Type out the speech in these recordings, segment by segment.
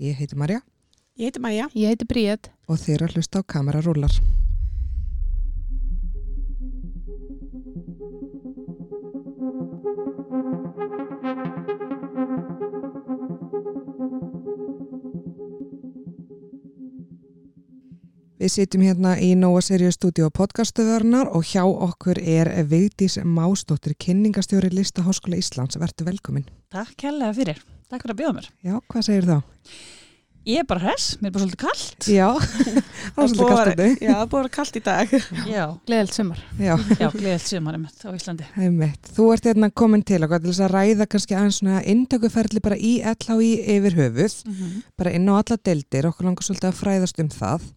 Ég heiti Marja Ég heiti Maja. Ég heiti Bríett. og þeir að hlusta á kamerarúlar. Við sitjum hérna í Nóa Serious Studio podcastöðarnar og hjá okkur er Vigdís Másdóttir, kynningastjóri Listaháskóla Íslands. Vertu velkomin. Takk kærlega fyrir. Takk fyrir að bjóða mér. Já, hvað segir þá? Ég er bara hress, mér er bara svolítið kallt. Já, það var svolítið kast þetta. Já, það er búið að vera kallt í dag. Já, Gleðilt sumar. Já, já, gleðilt sumarið mitt á Íslandi. einmitt. Þú ert hérna komin til okkur til þess að ræða kannski aðeins svona intökuferli bara í LHI yfir höfuð, Mm bara inn á alla deildir, okkur langar svolítið að fræðast um það.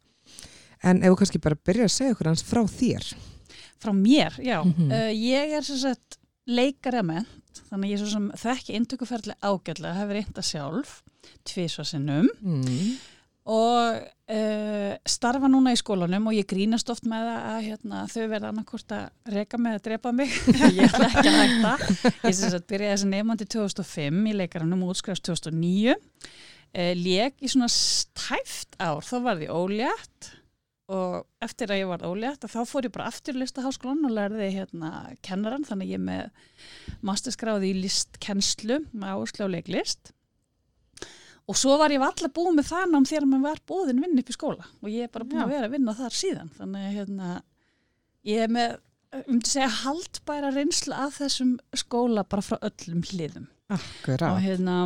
En ef þú kannski bara byrja að segja okkur hans frá þér. Frá mér, já. Mhm. uh, ég er sem sagt leikari að ment, þannig að ég er svo sem þekki intökuferli ágætlega, hefur reynda sjálf, tvísvarsinnum Mm. og uh, starfa núna í skólanum og ég grínast oft með það að hérna, þau verða annarkort að reka með að drepa mig ég ætla ekki að hætta ég sem sagt byrjaði þessi nefnandi 2005 í leikaranum og útskrifst 2009 uh, leik í svona stæft ár, þá var því ólétt og eftir að ég var ólétt þá fór ég bara aftur í listaháskólan og lærði hérna kennaran, þannig ég er með masterskráði í listkennslu með áherslu á leiklist og svo var ég alltaf búið með það nám þegar maður var búðin vinn upp í skóla og ég er bara búin Já. að vera að vinna þar síðan þannig að hérna, ég er með um til segja haldbæra reynslu af þessum skóla bara frá öllum hliðum og Akkurát. hérna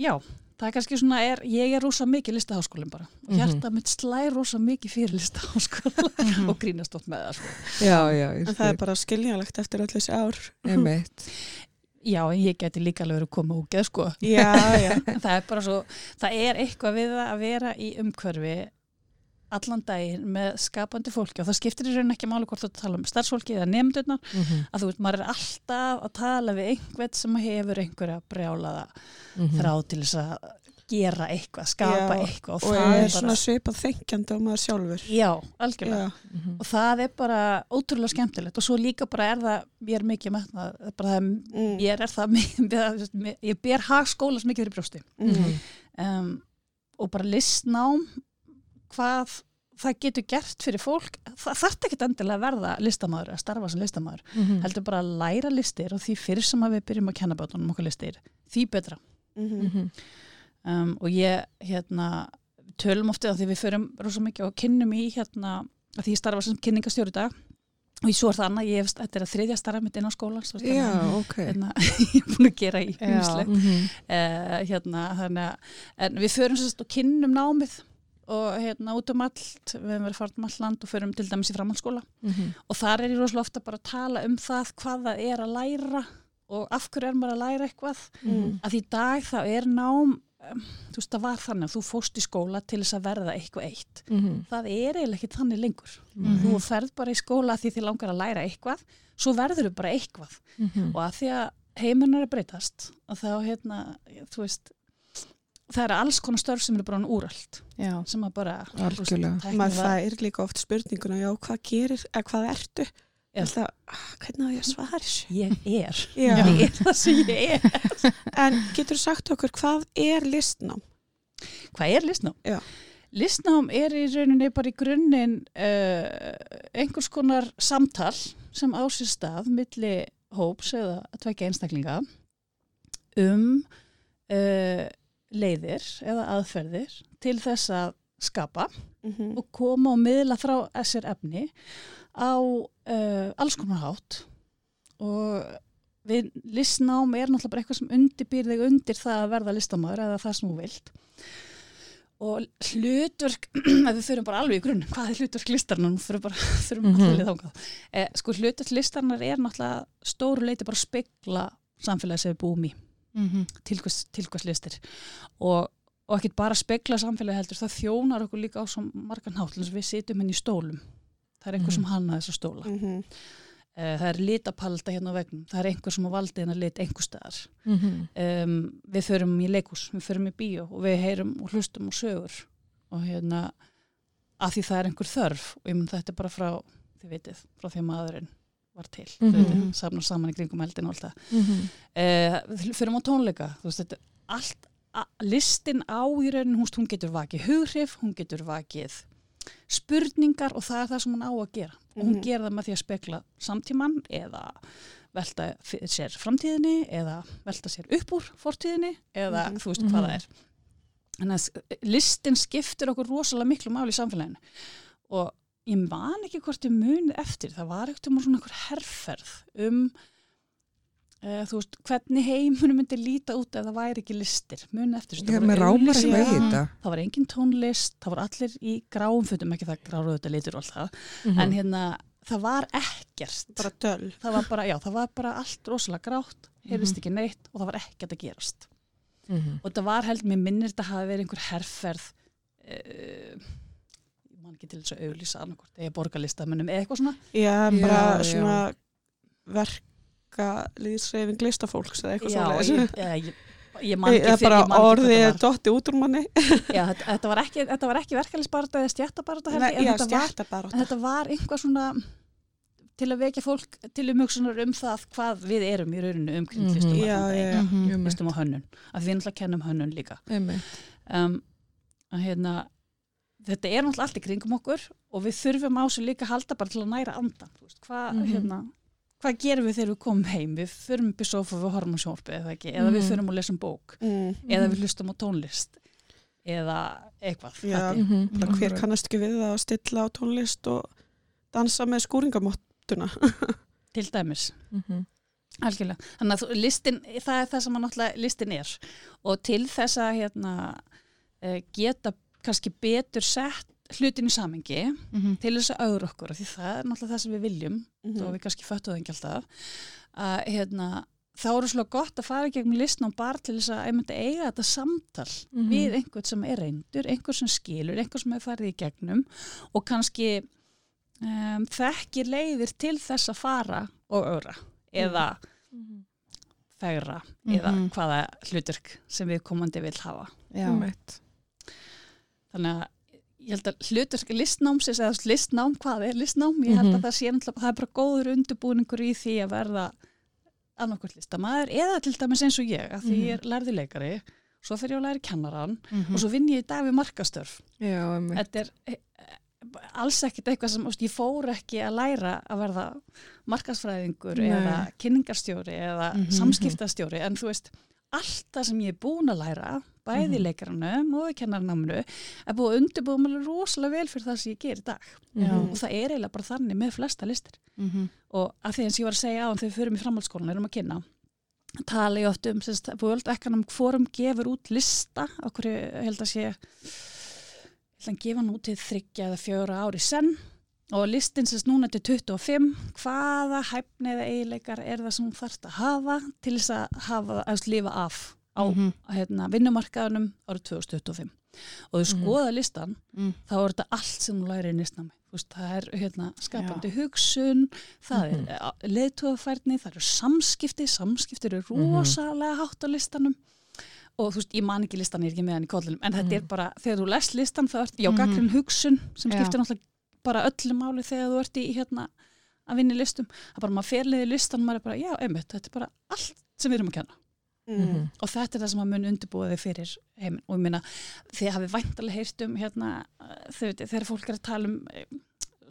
já, það er kannski svona er, ég er rosa mikið listaháskólinn bara og Mhm. hjarta mitt slæð rosa mikið fyrir listaháskóla og grínast oft með það sko. Já, já, En það er bara skiljanlegt eftir öll þessi ár. Já, en ég geti líka alveg verið að koma og geð sko Já, það er bara svo, það er eitthvað við að vera í umhverfi allan daginn með skapandi fólki og það skiptir í raun ekki máli hvort þú tala um starfsfólki eða nefndurnar Mhm, að þú veist, maður er alltaf að tala við einhvern sem hefur einhverja brjálaða mhm. þrá til þess að gera eitthvað, skapa Já, eitthvað og, Og það er svona bara svipað þengjandi á maður sjálfur. Já, algjörlega. Já. Mhm. Og það er bara ótrúlega skemmtilegt og svo líka bara er það, ég er mikið með það, það er bara það, Mm. ég er það mikið, ég ber hagskólas mikið fyrir brjósti. Mm. um, og bara listnám hvað það getur gert fyrir fólk það þarf ekki endilega að verða listamæður að starfa sem listamæður, Mhm. heldur bara að læra listir og því fyrir sem við byrjum að kenna bátunum okkur listir, því betra Mhm. Mhm. um, og ég hérna tölum oftið að því við förum rosa mikið og kynnum í hérna að því ég starfa sem kynningastjóri í dag og ég svo er það annað, ég hef, þetta er að þriðja starfa mitt inn á skólan Já, ok. hérna, ég er búin að gera í Já. umsleg Mhm. uh, hérna, þannig að en við förum sérst og kynnum námið og hérna út um allt við hefum verið farin um allt land og förum til dæmis í framhaldsskóla Mhm. og þar er ég rosalega ofta bara að tala um það hvað það er að læra og af hverju er maður að læra eitthvað Mm. að í dag þá er nám um, þú veist það var þannig að þú fóst í skóla til þess að verða eitthvað eitt Mhm. það er eiginlega ekki þannig lengur Mhm. þú ferð bara í skóla því þið langar að læra eitthvað svo verður þú bara eitthvað Mhm. og að því að heiminn er breytast og þá hérna, þú veist það eru alls konar störf sem eru bara úröld Já. sem að bara Maður var- fær líka oft spurninguna, já, hvað gerir, eða hvað ertu? Já. Það, hvernig á ég að svara þessu? ég er, Já. ég er það sem ég er En getur sagt okkur, hvað er listnám? hvað er listnám? Já. listnám er í rauninni bara í grunninn uh, einhvers konar samtal sem á sér stað milli hóps eða tvekja einstaklinga um uh, leiðir eða aðferðir til þess að skapa Mm og koma og miðla frá þessir efni á uh, alls konar hátt. Og við listnám er náttúrulega bara eitthvað sem undirbýr þig undir það að verða listamæður eða það sem þú vilt. Og hlutverk ef við fyrir bara alveg í grunn hvað er hlutverk listarnar, fyrir bara fyrir mm -hmm. eh, sko hlutverk listarnar er náttúrulega stóru leiti bara að spegla samfélagi sem við búum í Mhm. tilkvæs, tilkvæslistir og, og ekkert bara spegla samfélagi heldur, það þjónar okkur líka á svo margan og við sitjum henni í stólum það er einhver Mhm. sem hanna þessa stóla -hmm. uh, það er litapalda hérna á vegnum það er einhver sem á valdi hennar lit einhver staðar Mhm. um, við förum í leikus, við förum í bíó og við heyrum og hlustum og sögur og hérna að því það er einhver þörf og ég mun þetta er bara frá, þið vitið, frá því að maðurinn var til, Mhm. þið vitið, safnar saman í kringum eldin og allt það Mhm. uh, förum á tónleika veist, þetta allt listin á í rauninu, hún, hún getur vakið hughrif, hún getur vakið spurningar og það er það sem hún á að gera og hún Mhm. gerir það með því að spekla samtíman eða velta fyrir sér framtíðinni eða velta sér upp úr fortíðinni eða Mhm. þú veist hvað það er þannig að listin skiptir okkur rosalega miklu máli í samfélaginu og ég man ekki hvort ég muni eftir, það var ekkert um svona einhver herrferð um uh, þú veist, hvernig heimunum myndi líta út ef það væri ekki listir muni eftir Ég það voru með rámar auglýsingar, eitthvað í þetta. það var engin tónlist, það voru allir í gráum fötum, ekki það gráru þetta litur og allt það, Mhm. en hérna það var ekkert Bara döl. það var bara, já, það var bara allt rosalega grátt heyrðist ekki neitt og það var ekkert að gerast Mhm. og það var held, mér minnir þetta hafi verið einhver herrferð uh, ég man ekki til þess að auglýsa annarkort eða borgarlistamönnum eða eitthvað svona Já, Já, bara já. svona verka líðsreifing listafólks eða eitthvað já, svona. ég, ég, ég, ég man ekki Eða fyrir- bara man ekki orðið dotti út úr manni. já, þetta, þetta var ekki, þetta var ekki verkefælisbarata eða stjættabarata Nei, en, já, bara. en þetta var einhvað svona til að vekja fólk til umhugsunar um það hvað við erum í rauninu umkring Mhm. listum Já, já, já. Mhm. um, listum og hönnun af því við náttúrulega kennum hönnun líka um, að hérna þetta er náttúrulega allt í kringum okkur og við þurfum á sig líka að halda bara til að næra andan þú veist, hvað Mhm. hérna hvað gerum við þegar við komum heim við förum upp í sofa við horfum á sjónvarpið eða ekki eða við Mhm. förum og lesum bók Mm. eða við hlustum á tónlist eða eitthvað Já. Mhm. Bara hver kannast ekki við að stilla á tónlist og dansa með skúringamottuna. til dæmis Mhm. Algjörlega. Þannig að listin, það er það sem að náttúrulega listin er og til þess að hérna, eh, geta kannski betur sett hlutin í samengi Mhm. til þess að augra okkur af því það er náttúrulega það sem við viljum Mhm. þó við kannski föttu það ekki alltaf að hérna, þá er svolítið gott að fara í gegnum listnám bara til þess að einmitt eiga þetta samtal Mhm. við einhvern sem er reyndur, einhvern sem skilur, einhvern sem hefur farið í gegnum og kannski um, þekkir leiðir til þess að fara og augra eða Mhm. fegra eða Mhm. hvaða hlutverk sem við komandi vil hafa. Já. Einmitt. Þannig að ég held að hlutverk listnámsins eða listnám, hvað er listnám? Ég held Mhm. að það sé náttúrulega, það er bara góður undirbúningur í því að verða annarkvært listamæður eða til dæmis eins og ég, að því ég er lærði leikari, svo fyrir ég að læra kennaran Mhm. og svo vinn ég í dag við markastörf. Já, einmitt. Þetta er eh, alls ekkit eitthvað sem, ég fór ekki að læra að verða markasfræðingur Nei. eða kynningarstjóri eða Mhm. samskiptastjóri, en þú veist, allt það sem ég er búin að læra, bæði í Mhm. leikaranum og í kennarnáminu, er búið að undirbúið mér rosalega vel fyrir það sem ég ger í dag. Mhm. Og það er eiginlega bara þannig með flesta listir. Mhm. Og að því eins ég var að segja á þegar við förum í framhaldsskólan, erum að kynna, tala ég oft um, sérst, World Economic Forum gefur út lista, okkur held að sé, held að gefa hann út til þryggja eða fjöra ári senn og listin sérst núna til 25, hvaða hæfni eða eiginleikar er það sem hún þarf að hafa til þess að hafa, að lifa af á Mhm. hérna, vinnumarkaðunum árið 2025 og þú Mhm. skoða listan Mm. þá er þetta allt sem þú læri í nýstnámi veist, það er hérna, skapandi hugsun það Mhm. er uh, leðtúðafærni það eru samskipti, samskipti eru Mhm. rosalega hátt á listanum og þú veist, ég man ekki listan, ég er ekki með hann í kollinum en þetta er Mhm. bara, þegar þú lest listan þá ert, já, Mhm. gaggrinn hugsun sem Já. skiptir náttúrulega bara öllu máli þegar þú ert í hérna að vinna í listum, það er bara maður ferliði listan og maður er bara, já, einmitt, þetta er bara allt sem við erum að kenna Mm. og þetta er það sem að mun undirbúa þau fyrir heiminn og ég meina þið hafið væntalega heyrt um hérna, þegar fólk er að tala um eh,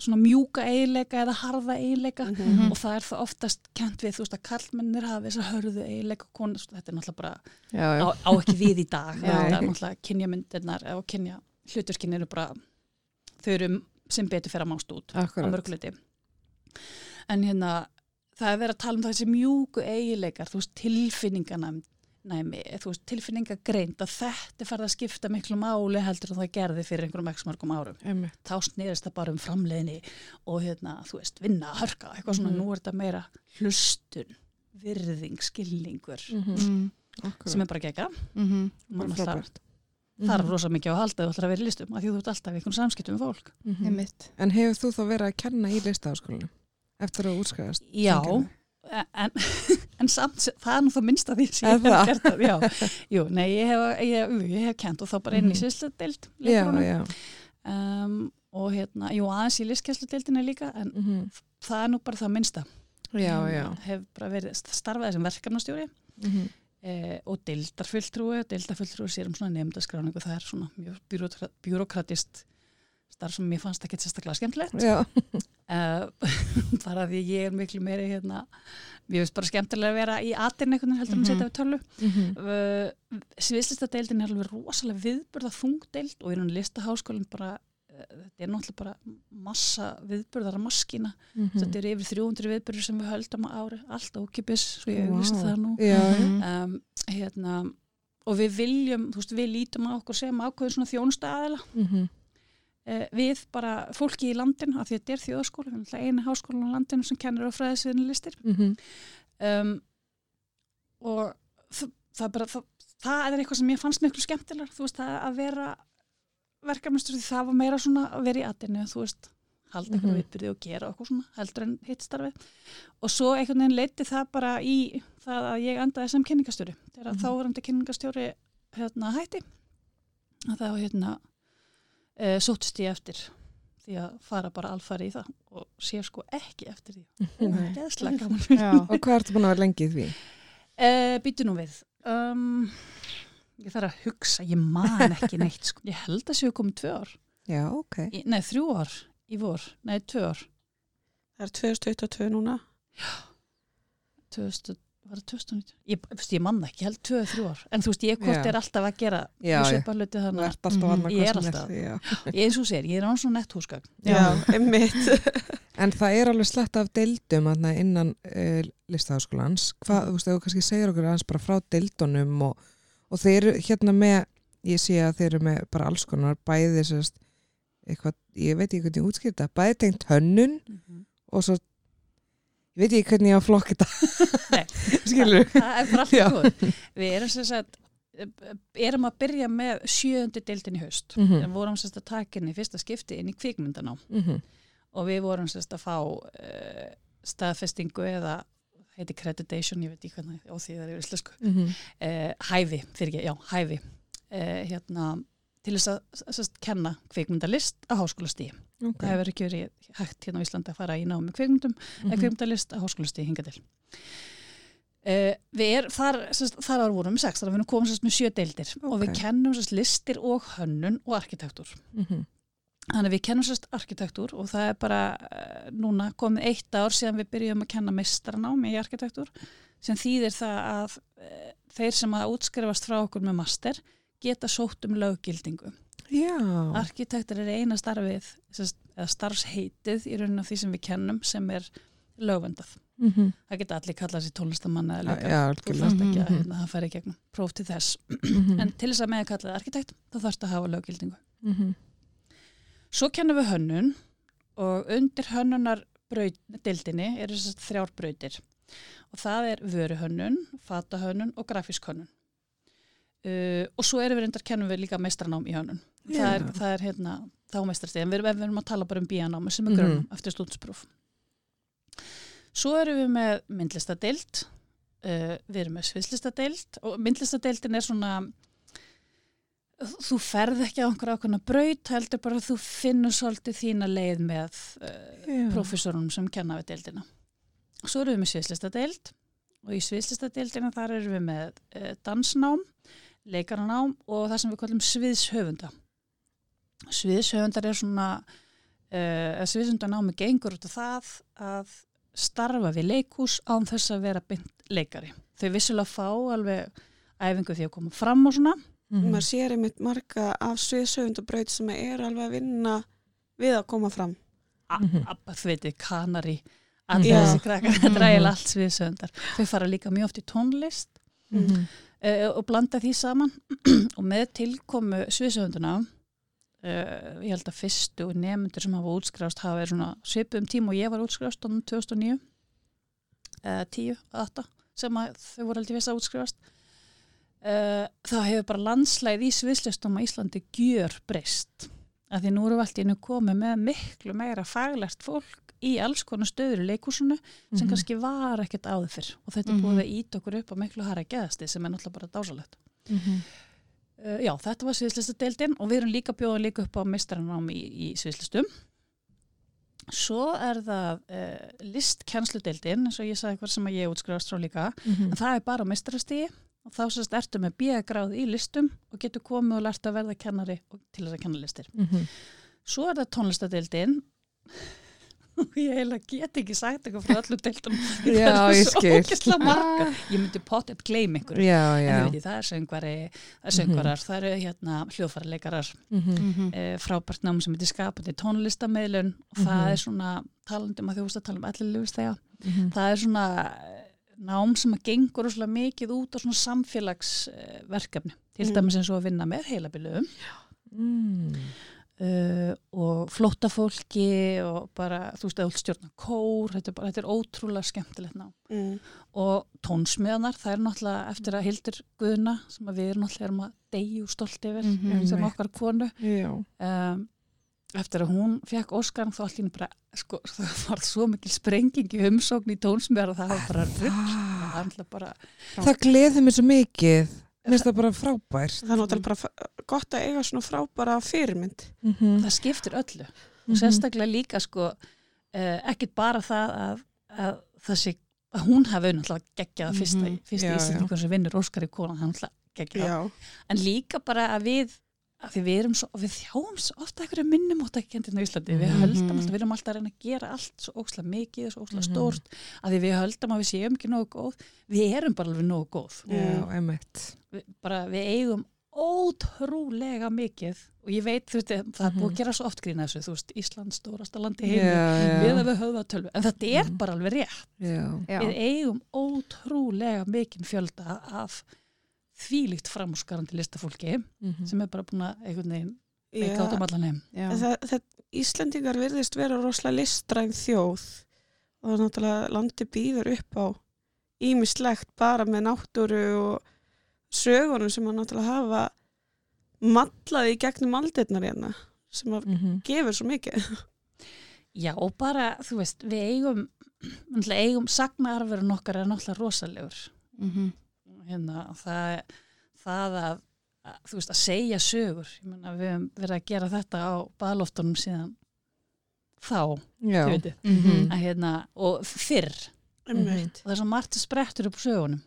svona mjúka eiginleika eða harða eiginleika Mhm. og það er það oftast kent við þú veist að kallmennir hafa þess að hörðu eiginleika konur, þetta er náttúrulega bara Já, á, já. á ekki við í dag þetta er náttúrulega kynjamyndirnar og kynja hluturkin eru bara þau eru sem betur fyrir að mást út á Akkurat. mörguleiti en hérna það er verið að tala um þessi mjúku eigileikar þú veist tilfinninganæmi þú veist tilfinningagreind að þetta er farið að skipta miklu máli heldur en það gerði fyrir einhverjum ekki mörgum árum Einmitt. þá snerist það bara um framleiðni og hérna, þú veist, vinna, hörka eitthvað svona, Mhm. nú er þetta meira hlustun virðing, skilningur Mhm. Mm. Akkurat. sem er bara gegga Mhm. Bara frábært. það er Mhm. rosa mikið á að halda þú ætlar að vera í listum af því þú ert alltaf í einhvern samskiptum með fólk Mhm. Einmitt. En hefur þú þá verið að kenna í listaháskólanum eftir að útskæðast? Já, en, en samt, það er nú það minnst að því sem ég hef gert það, já. Jú, nei, ég hef, ég, ég hef kent og þá bara inn í Mhm. sviðsludeld Já, já. um, og hérna, jú, aðeins í listkjæsludeldina líka, en Mhm. það er nú bara það minnsta. Já, já. hef bara verið starfaði sem verkefnastjóri Mhm. e, og deildarfulltrúi, deildarfulltrúi sér um svona nefndaskráningu, það er svona mjög bjúrókratist starf sem mér fannst ekki sérstaklega skemmtilegt Já, uh, bara því ég er miklu meiri hérna, mér finnst bara skemmtilega að vera í einhvern veginn heldur en Mhm. að setja við tölu Mhm. uh, sviðslista er alveg rosalega viðburða þungdeild og í raun listaháskólinn bara uh, þetta er náttúrulega bara massa viðburðara maskína Mhm. þetta er yfir 300 viðburður sem við höldum á ári allt ókipis, svo ég Vá. auðvist það nú. Mhm. um, hérna og við viljum, þú veist, við lítum á okkur sem ákveður svona þjónusta aðila Mhm. Uh, við bara fólki í landinu, af því að þetta er þjóðaskóla við erum alltaf einu háskólan á landinu sem kennir á fræðisviðinu listir Mhm. um, og það, það, bara, það, það er eitthvað sem ég fannst miklu skemmtilegar þú veist, það að vera verkefnistur því það var meira svona að vera í atinu þú veist, halda eitthvað mm viðbyrði og gera okkur svona, heldur en hitt starfið og svo einhvern veginn leiti það bara í það að ég endaði sem kynningastjóri þegar mm. þá varandi kynningastjóri hérna hætti að þá hérna e, sóttist ég eftir því að fara bara alfari í það og sé sko ekki eftir því Nei. geðslega gaman Já. Og hvað ertu búin að vera lengi í því? Uh, Býtu nú við. Um, ég þarf að hugsa, ég man ekki neitt. Sko. Ég held að séu komið tvö ár. Já, ok. Í, nei, þrjú ár í vor. Nei, tvö ár. Það er 2022 núna. 2000, var það 2019? Ég, ég man það ekki, held tvö eða þrjú ár. En þú veist, ég hvort er alltaf að gera Já, já. svipa hluti Þú þannig. alltaf Mhm. annað Ég er alltaf. Já. Ég eins og sér, ég er án svona nett húsgagn. Já, einmitt. En það er alveg slett af deildum þarna innan uh, listaháskólans. Hvað, þú veist, þú kannski segir okkur aðeins bara frá deildunum og, og þeir eru hérna með, ég sé að þeir eru með bara alls konar bæði sérst, eitthvað, ég veit ekki hvernig ég útskýrta, bæði tengt hönnun og svo, ég veit ekki hvernig ég á að flokka þetta. Skilur er. Við erum sem sagt, eh, erum að byrja með sjöundi deildin í haust. Mhm. Við vorum sem sagt að taka inn í fyrsta skipti inn í kvikmyndaná. mm og við vorum sérst að fá uh, staðfestingu eða heiti creditation, ég veit ekki hvernig og því það er í íslensku -hmm. uh, hæfi, fyrir ekki, já, hæfi uh, hérna, til þess að sérst, kenna kvikmyndalist á háskólastíði. okay. Það hefur ekki verið hægt hérna á Íslandi að fara í námi kvikmyndum, mm Mhm. kvikmyndalist á háskólastíði hinga til. Uh, við er, þar, sérst, þar var vorum við sex, þar við erum komið sérst með sjö deildir og við kennum sérst listir og hönnun og arkitektúr. Mhm. Þannig að við kennum sérst arkitektúr og það er bara uh, núna komið eitt ár síðan við byrjum að kenna meistranámi í arkitektúr sem þýðir það að uh, þeir sem að útskrifast frá okkur með master geta sótt um löggildingu. Já. Arkitektur er eina starfið, eða starfsheitið í raunin af því sem við kennum sem er lögvendað. Mm Það geta allir kallað sér tónlistamanna eða Já, leikar. já, Þú algjörlega. þarft ekki að Mhm. hérna, það færi í gegnum próf til þess. Mhm. En til þess að með að kalla það arkitekt þá þarfst að hafa löggildingu. Mhm. Svo kennum við hönnun og undir hönnunar deildinni eru þrjár brautir og það er vöruhönnun, fatahönnun og grafísk hönnun. Uh, og svo erum við reyndar kennum við líka mestranám í hönnun. Það er, Já. það er hérna þá mestrastíð, en við, við erum að tala bara um bíanámi sem er Mhm. grunn eftir stúdinspróf. Svo erum við með myndlistadeild, uh, við erum með sviðslistadeild og myndlistadeildin er svona þú ferð ekki á einhverja ákveðna braut heldur bara að þú finnur svolítið þína leið með uh, Já. professorunum sem kenna við deildina. Svo erum við með sviðslistadeild og í sviðslistadildina þar erum við með dansnám, leikaranám og það sem við kallum sviðshöfunda. Sviðshöfundar er svona, uh, að sviðshöfundanámi gengur út af það að starfa við leikús án þess að vera bynd leikari. Þau vissulega fá alveg æfingu því að koma fram og svona Mhm. Maður sér einmitt marga af sviðsöfundabraut sem er alveg að vinna við að koma fram. Mhm. Abba þviti, kanari allir Já. þessi krakkar, þetta er eiginlega allt sviðsöndar þau fara líka mjög oft í tónlist Mhm. Uh, og blanda því saman. Og með tilkomu sviðsönduna uh, ég held að fyrstu nefndur sem hafa útskrifast hafa verið svona svipum tíma og ég var útskrifast á 2009 uh, 10, 8 sem þau voru held ég viss að útskrifast. Uh, þá hefur bara landslæð í sviðslistum á Íslandi gjör breyst að því nú erum við allt í einu komið með miklu meira faglegt fólk í alls konar stöður í leikúsinu sem Mhm. kannski var ekkert áður fyrr og þetta er Mhm. búið að ít okkur upp á miklu hara geðasti sem er náttúrulega bara dásalegt. Mhm. Uh, já, þetta var sviðslistadeildin og við erum líka bjóðað líka upp á mistranám í, í sviðslistum. Svo er það uh, listkennsludeildin, eins og ég sagði hvað sem ég útskrifast frá líka, Mhm. en það er bara á mistrastíði og þá sérst ertu með bíagráð í listum og getur komið og lært að verða kennari til þess að kenna listir. Mhm. Svo er það tónlistadeildin og ég eiginlega get ekki sagt eitthvað frá öllum deildum. Já, ég skil. Það margar. Ég myndi pottet gleym einhverju. Já, En já. ég veit, það er söngvari, það er söngvarar, það eru hérna hljóðfæraleikarar, Mhm. Mhm. e, frábært nám sem heitir skapandi tónlistameilun og það Mhm. er svona, talandum að að tala um allir lífstega, Mhm. það er svona eh, nám sem að gengur rosalega mikið út á svona samfélagsverkefni, til Mm. dæmis eins og að vinna með heilabiluðum Mm. Uh, og flóttafólki og bara, þú veist, stjórna kór, þetta er, bara, þetta er ótrúlega skemmtilegt ná. Mm. Og tónsmiðanar, það er náttúrulega eftir að Hildur Guðna, sem að við erum náttúrulega erum að deyju stolt yfir, Mhm. sem Einmitt. okkar konu, Já. um, eftir að hún fekk Óskar, þá allir bara, sko, það var svo mikil sprenging í umsókn í tónsmiðar og það var bara rugg, það bara, Það gleði mér svo mikið. Mér finnst það bara frábært. Það er náttúrulega bara gott að eiga svona frábæra fyrirmynd. Mhm. það skiptir öllu. Mhm. og sérstaklega líka sko uh, ekkit bara það að, að það sé að hún hafi náttúrulega geggjað fyrsta, Mhm. fyrsta Já, íslendingur sem vinnur Óskar í konan, hann náttúrulega geggjað Já. en líka bara að við að því við erum svo, við þjáum svo ofta einhverju minnum átt ekki kendina í Íslandi, við Mhm. höldum alltaf, við erum alltaf að reyna að gera allt svo ókslega mikið, svo ókslega Mhm. stórt að því við höldum að við séum ekki nógu góð við erum bara alveg nógu góð Já, emitt. við, bara við eigum ótrúlega mikið og ég veit, þú veist, það er búið að gera svo oft grína þessu, þú veist, Ísland stórasta landi Já, heimi, við að við höfðatölvu en þetta er Mhm. bara alveg rétt. Já. við eigum ótrúlega mikinn fjölda af þvílíkt framúskarandi listafólki Mhm. sem er bara búin að einhvern veginn veika át um allan heim Íslendingar virðist vera rosalega listræn þjóð og það er náttúrulega landi býður upp á ímislegt bara með náttúru og sögunum sem að náttúrulega hafa mallaði í gegnum aldirnar hérna sem að Mhm. gefur svo mikið. Já, og bara, þú veist, við eigum eigum sagnaarfurinn okkar er náttúrulega rosalegur Mhm. Hérna, það, það að, að þú veist, að segja sögur ég meina, við höfum verið að gera þetta á baðloftunum síðan þá, Já. þið veitir Mhm. að hérna, og fyrr Einmitt. og það er svo margt sem sprettur upp sögunum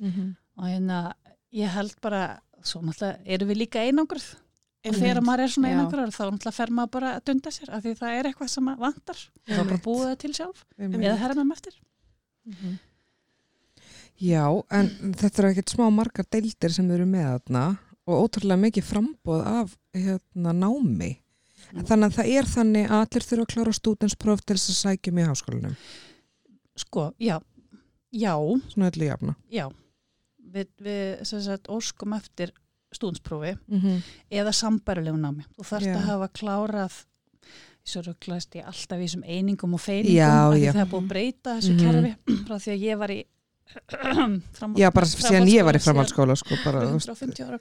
Mhm. og hérna, ég held bara svo náttúrulega, erum við líka einangruð og Einmitt. þegar maður er svona Já. einangruð þá náttúrulega fer maður bara að dunda sér af því það er eitthvað sem maður vantar þá bara búið það til sjálf eða herra með eftir Mhm. Já, en þetta eru ekkert smá margar deildir sem eru með þarna og ótrúlega mikið frambóð af hérna, námi. Mm. Þannig að það er þannig að allir þurfa að klára stúdenspróf til þess að sækjum í háskólanum. sko, já, já Svona öllu jafna. já við, við sagt, óskum eftir stúdinsprófi Mm -hmm. eða sambærilegu námi þú þarft Já. að hafa klárað svo rugglaðist ég alltaf í þessum einingum og feiningum Já, því já. það er búið að breyta þessu Mhm. kerfi frá því að ég var í Já, bara síðan ég var í framhaldsskóla sko, bara, þú veist. 150 ára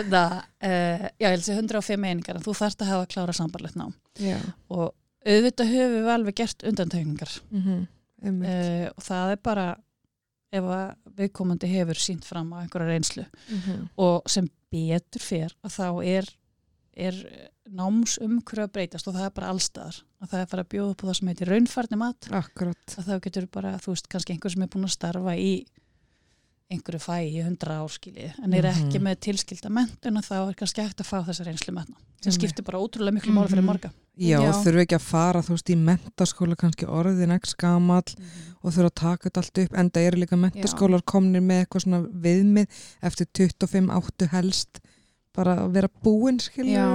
Eða, uh, já, ég held að sé 105 einingar en þú þarft að hafa klára sambarlegt nám Já. og auðvitað höfum við alveg gert undantökningar Mm -hmm. Uh, og það er bara ef að viðkomandi hefur sínt fram á einhverja reynslu Mhm. og sem betur fer að þá er, er námsumhverju að breytast og það er bara allstaðar að það er bara að bjóða upp á það sem heitir raunfærni mat Akkurat. að þá getur bara, þú veist, kannski einhver sem er búin að starfa í einhverju fæ í hundra áskili en er ekki Mhm. með tilskilda mentun og þá er kannski hægt að fá þessa reynslu metna sem skiptir bara ótrúlega miklu máli fyrir Mhm. marga Já, Já. þurfu ekki að fara, þú veist, í mentaskóla kannski orðin ekki gamall og þurfa að taka þetta allt upp, enda eru líka mentaskólar komnir með eitthvað svona viðmið eftir 25 áttu helst bara að vera búinn,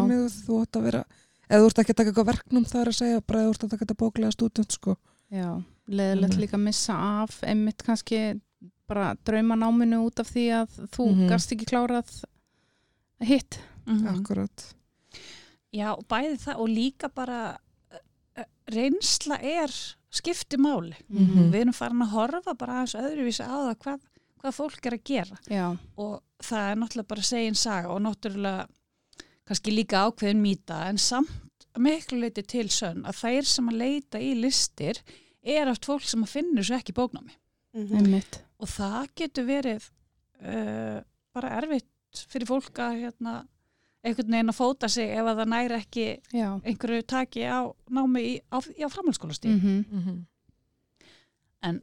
mig, þú átt að vera eða þú ert ekki að taka eitthvað verknum þar að segja bara þú ert að taka þetta bóklega stúdent, sko Já, leðilegt líka að missa af einmitt kannski bara draumanáminu út af því að þú Mhm. gast ekki klárað hitt. Mhm. Akkurat. Já, og bæði það og líka bara eh, reynsla er skipti máli Mhm. við erum farin að horfa bara aðeins öðruvísi á það hvað, hvað fólk er að gera Já, og það er náttúrulega bara segin saga og náttúrulega kannski líka ákveðin mýta en samt miklu leiti til sönn að þær sem að leita í listir er oft fólk sem að finnur svo ekki bóknámi Mhm. einmitt. og það getur verið uh, bara erfitt fyrir fólk að hérna, einhvern veginn að fóta sig ef að það næri ekki Já. einhverju taki á námi í, á, á framhaldsskólastíð Mm Mm -hmm. og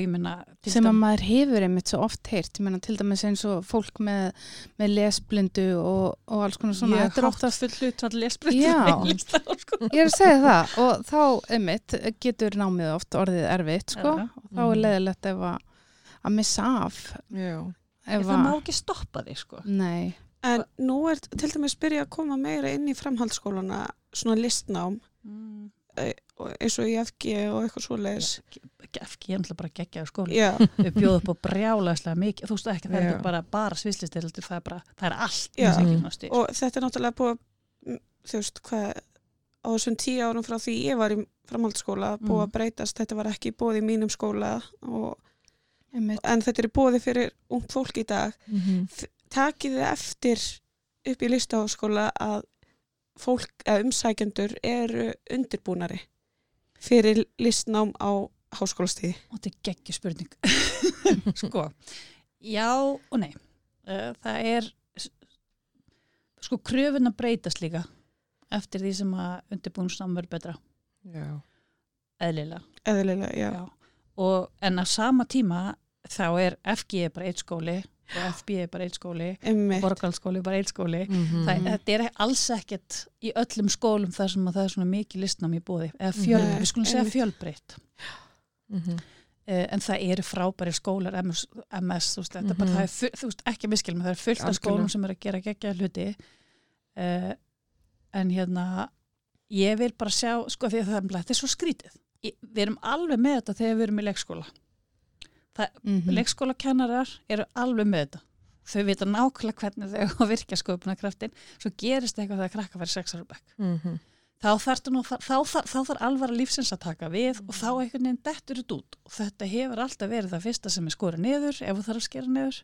ég minna sem að maður hefur einmitt svo oft heyrt. Ég meina til dæmis eins og fólk með, með lesblindu og, og alls konar svona. Ég er oftast- full hlut lesbreytt Já. ég er að segja það. Og þá einmitt getur námið oft orðið erfitt sko. Og þá er Mhm. leðilegt ef að, að missa af. Já. ef það má að, ekki stoppa því sko. Nei. En nú er til dæmis byrja að koma meira inn í framhaldsskólana svona listnám. Mm. Og eins og í FG og eitthvað svoleiðis. FG er náttúrulega bara geggjaður skóli við bjóðum upp á brjálæslega mikið þú veist ekki, það er ekki bara, bara svislistir það er bara, það er allt og þetta er náttúrulega búið, að- þú veist, hvað á þessum tíu árum frá því ég var í framhaldsskóla búið að Mhm. breytast, þetta var ekki búið í mínum skóla og, en þetta er búið fyrir ungt fólk í dag. Mhm. Takið þið eftir upp í listaháskóla að fólk, eða umsækjendur eru undirbúnari fyrir listnám á háskólastíði. þetta er geggjur spurning sko, já og nei uh, það er sko kröfuna breytast líka eftir því sem að undirbúinsnám verður betra Já. eðlilega Eðlilega, já. Já. Og, en á sama tíma þá er FG bara eitt skóli og FB er bara eitt skóli Einmitt. borgarskóli bara eitt skóli Mhm. það, þetta er alls ekkert í öllum skólum þar sem að það er svona mikið listnám í bóði eða fjöl, við skulum segja fjölbreytt Mhm. uh, en það eru frábæri skólar MS, MS þú veist, þetta er bara, Mhm. það er full, þú veist, ekki miskilum það er fullt af skólum sem er að gera geggja hluti uh, en hérna ég vil bara sjá, sko því að það er, þetta er svo skrítið við erum alveg með þetta þegar við erum í leikskóla Mhm. leikskólakennarar eru alveg með þetta. Þau vita nákvæmlega hvernig þau virkja sköpunarkraftin, svo gerist eitthvað þegar krakka verið sex ára bekk. Mhm. þá þarf, alvara lífsins að taka við og þá einhvern veginn dettur þetta út. Og þetta hefur alltaf verið það fyrsta sem er skora niður ef þú þarf að skera niður.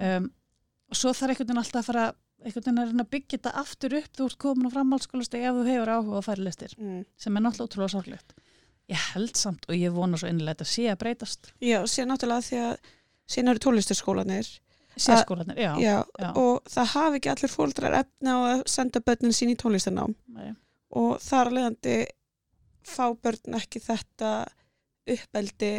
Um, og svo þarf einhvern veginn alltaf að fara einhvern veginn að reyna að byggja þetta aftur upp. Þú ert komin á framhaldsskólastegi ef þú hefur áhuga að færa listir Mm. sem er náttúrulega útrúlega sorglegt ég held samt og ég vona svo innilega að þetta sé að breytast Já, síðan náttúrulega því að síðan eru tónlistarskólanir sérskólanir, já, já, já. og það hafi ekki allir fóldrar efni á að senda börnin sín í tónlistarnám Nei. og þar að leiðandi fá börn ekki þetta uppeldi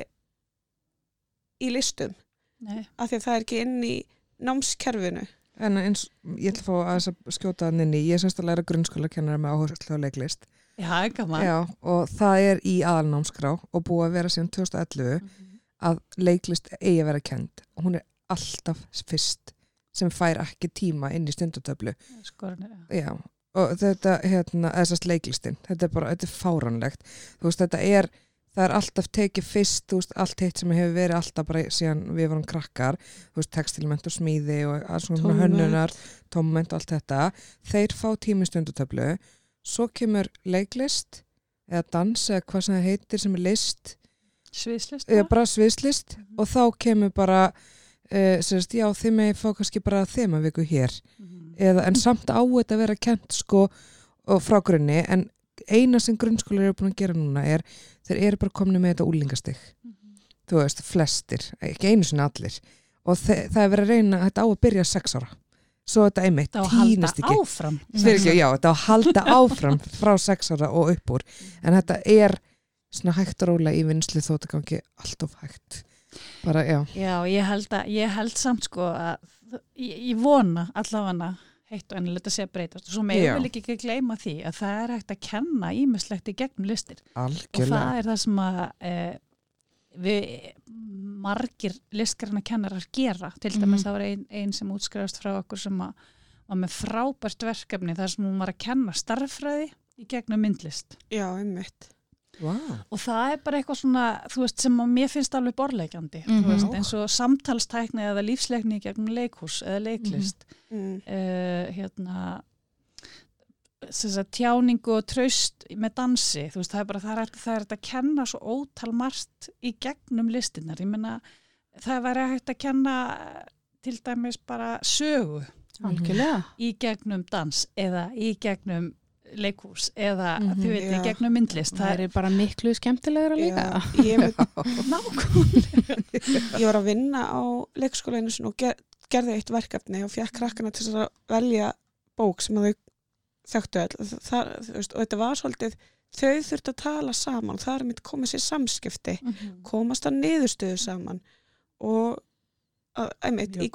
í listum Nei. af því að það er ekki inn í námskerfinu En eins, ég ætla að fá að skjóta hann inn í, ég er semst að læra grunnskóla kennara með áherslu á leiklist. Já. Já, og það er í aðalnámskrá og búið að vera síðan 2011 Mhm. að leiklist eigi að vera kend. Og hún er alltaf fyrst sem fær ekki tíma inn í já. Já, og þetta, hérna, þessast leiklistin, þetta er bara, þetta er fáranlegt. Þú veist, þetta er, það er alltaf tekið fyrst, þú veist, allt hitt sem hefur verið alltaf bara síðan við vorum krakkar, þú veist, textilment og smíði og alls svona hönnunar, tómment og allt þetta. Þeir fá tími stundatöflu, svo kemur leiklist eða dans eða hvað sem það heitir sem er list, Sviðslist. eða bara? sviðslist. Og þá kemur bara, uh, sérst, já, þið með fá kannski bara þemaviku hér. Mhm. eða, en samt á þetta að vera kent sko frá grunni. En eina sem grunnskólar eru búin að gera núna er þeir eru bara komni með þetta úlingastig. Mhm. þú veist, flestir, ekki einu sinni allir. Og það er verið að reyna þetta á að byrja sex ára svo þetta einmitt týnist ekki. áfram. Ekki, já, þetta á að halda áfram frá sex ára og upp úr. En þetta er svona hægt og rólega í vinslu þó þetta gangi allt of hægt. Bara, já, Já, ég held, að, ég held samt sko að ég, ég vona allavega heitt og ennilegt að sé að breytast. Og svo með Já. vil ekki ekki gleyma því að það er hægt að kenna ímislegt í gegnum listir. Og algjörlega. það er það sem að e, við margir listgræna kennarar gera til dæmis Mhm. það var ein, ein sem útskrifast frá okkur sem að var með frábært verkefni þar sem hún var að kenna starffræði í gegnum myndlist já, einmitt wow. og það er bara eitthvað svona þú veist sem að mér finnst alveg borleikjandi Mhm. þú veist eins og samtalstækni eða lífsleikni í gegnum leikhús eða leiklist mm. uh, hérna sagt, tjáningu og traust með dansi, þú veist, það er bara það er, það er að kenna svo ótal margt í gegnum listinnar, ég meina það væri hægt að kenna eh, til dæmis bara sögu algjörlega. í gegnum dans eða í gegnum leikhús eða Mhm. þið veit, í gegnum myndlist. Það er bara miklu skemmtilegra líka. Já, ég, ég var að vinna á leikskólainu sinni og ger, gerði eitt verkefni og fjekk krakkana til að velja bók sem að þau þekktu all það, veist, og þetta var svolítið þau þurft að tala saman, það er mitt komið sér samskipti, komast að niðurstöðu saman. Og að, einmitt, í,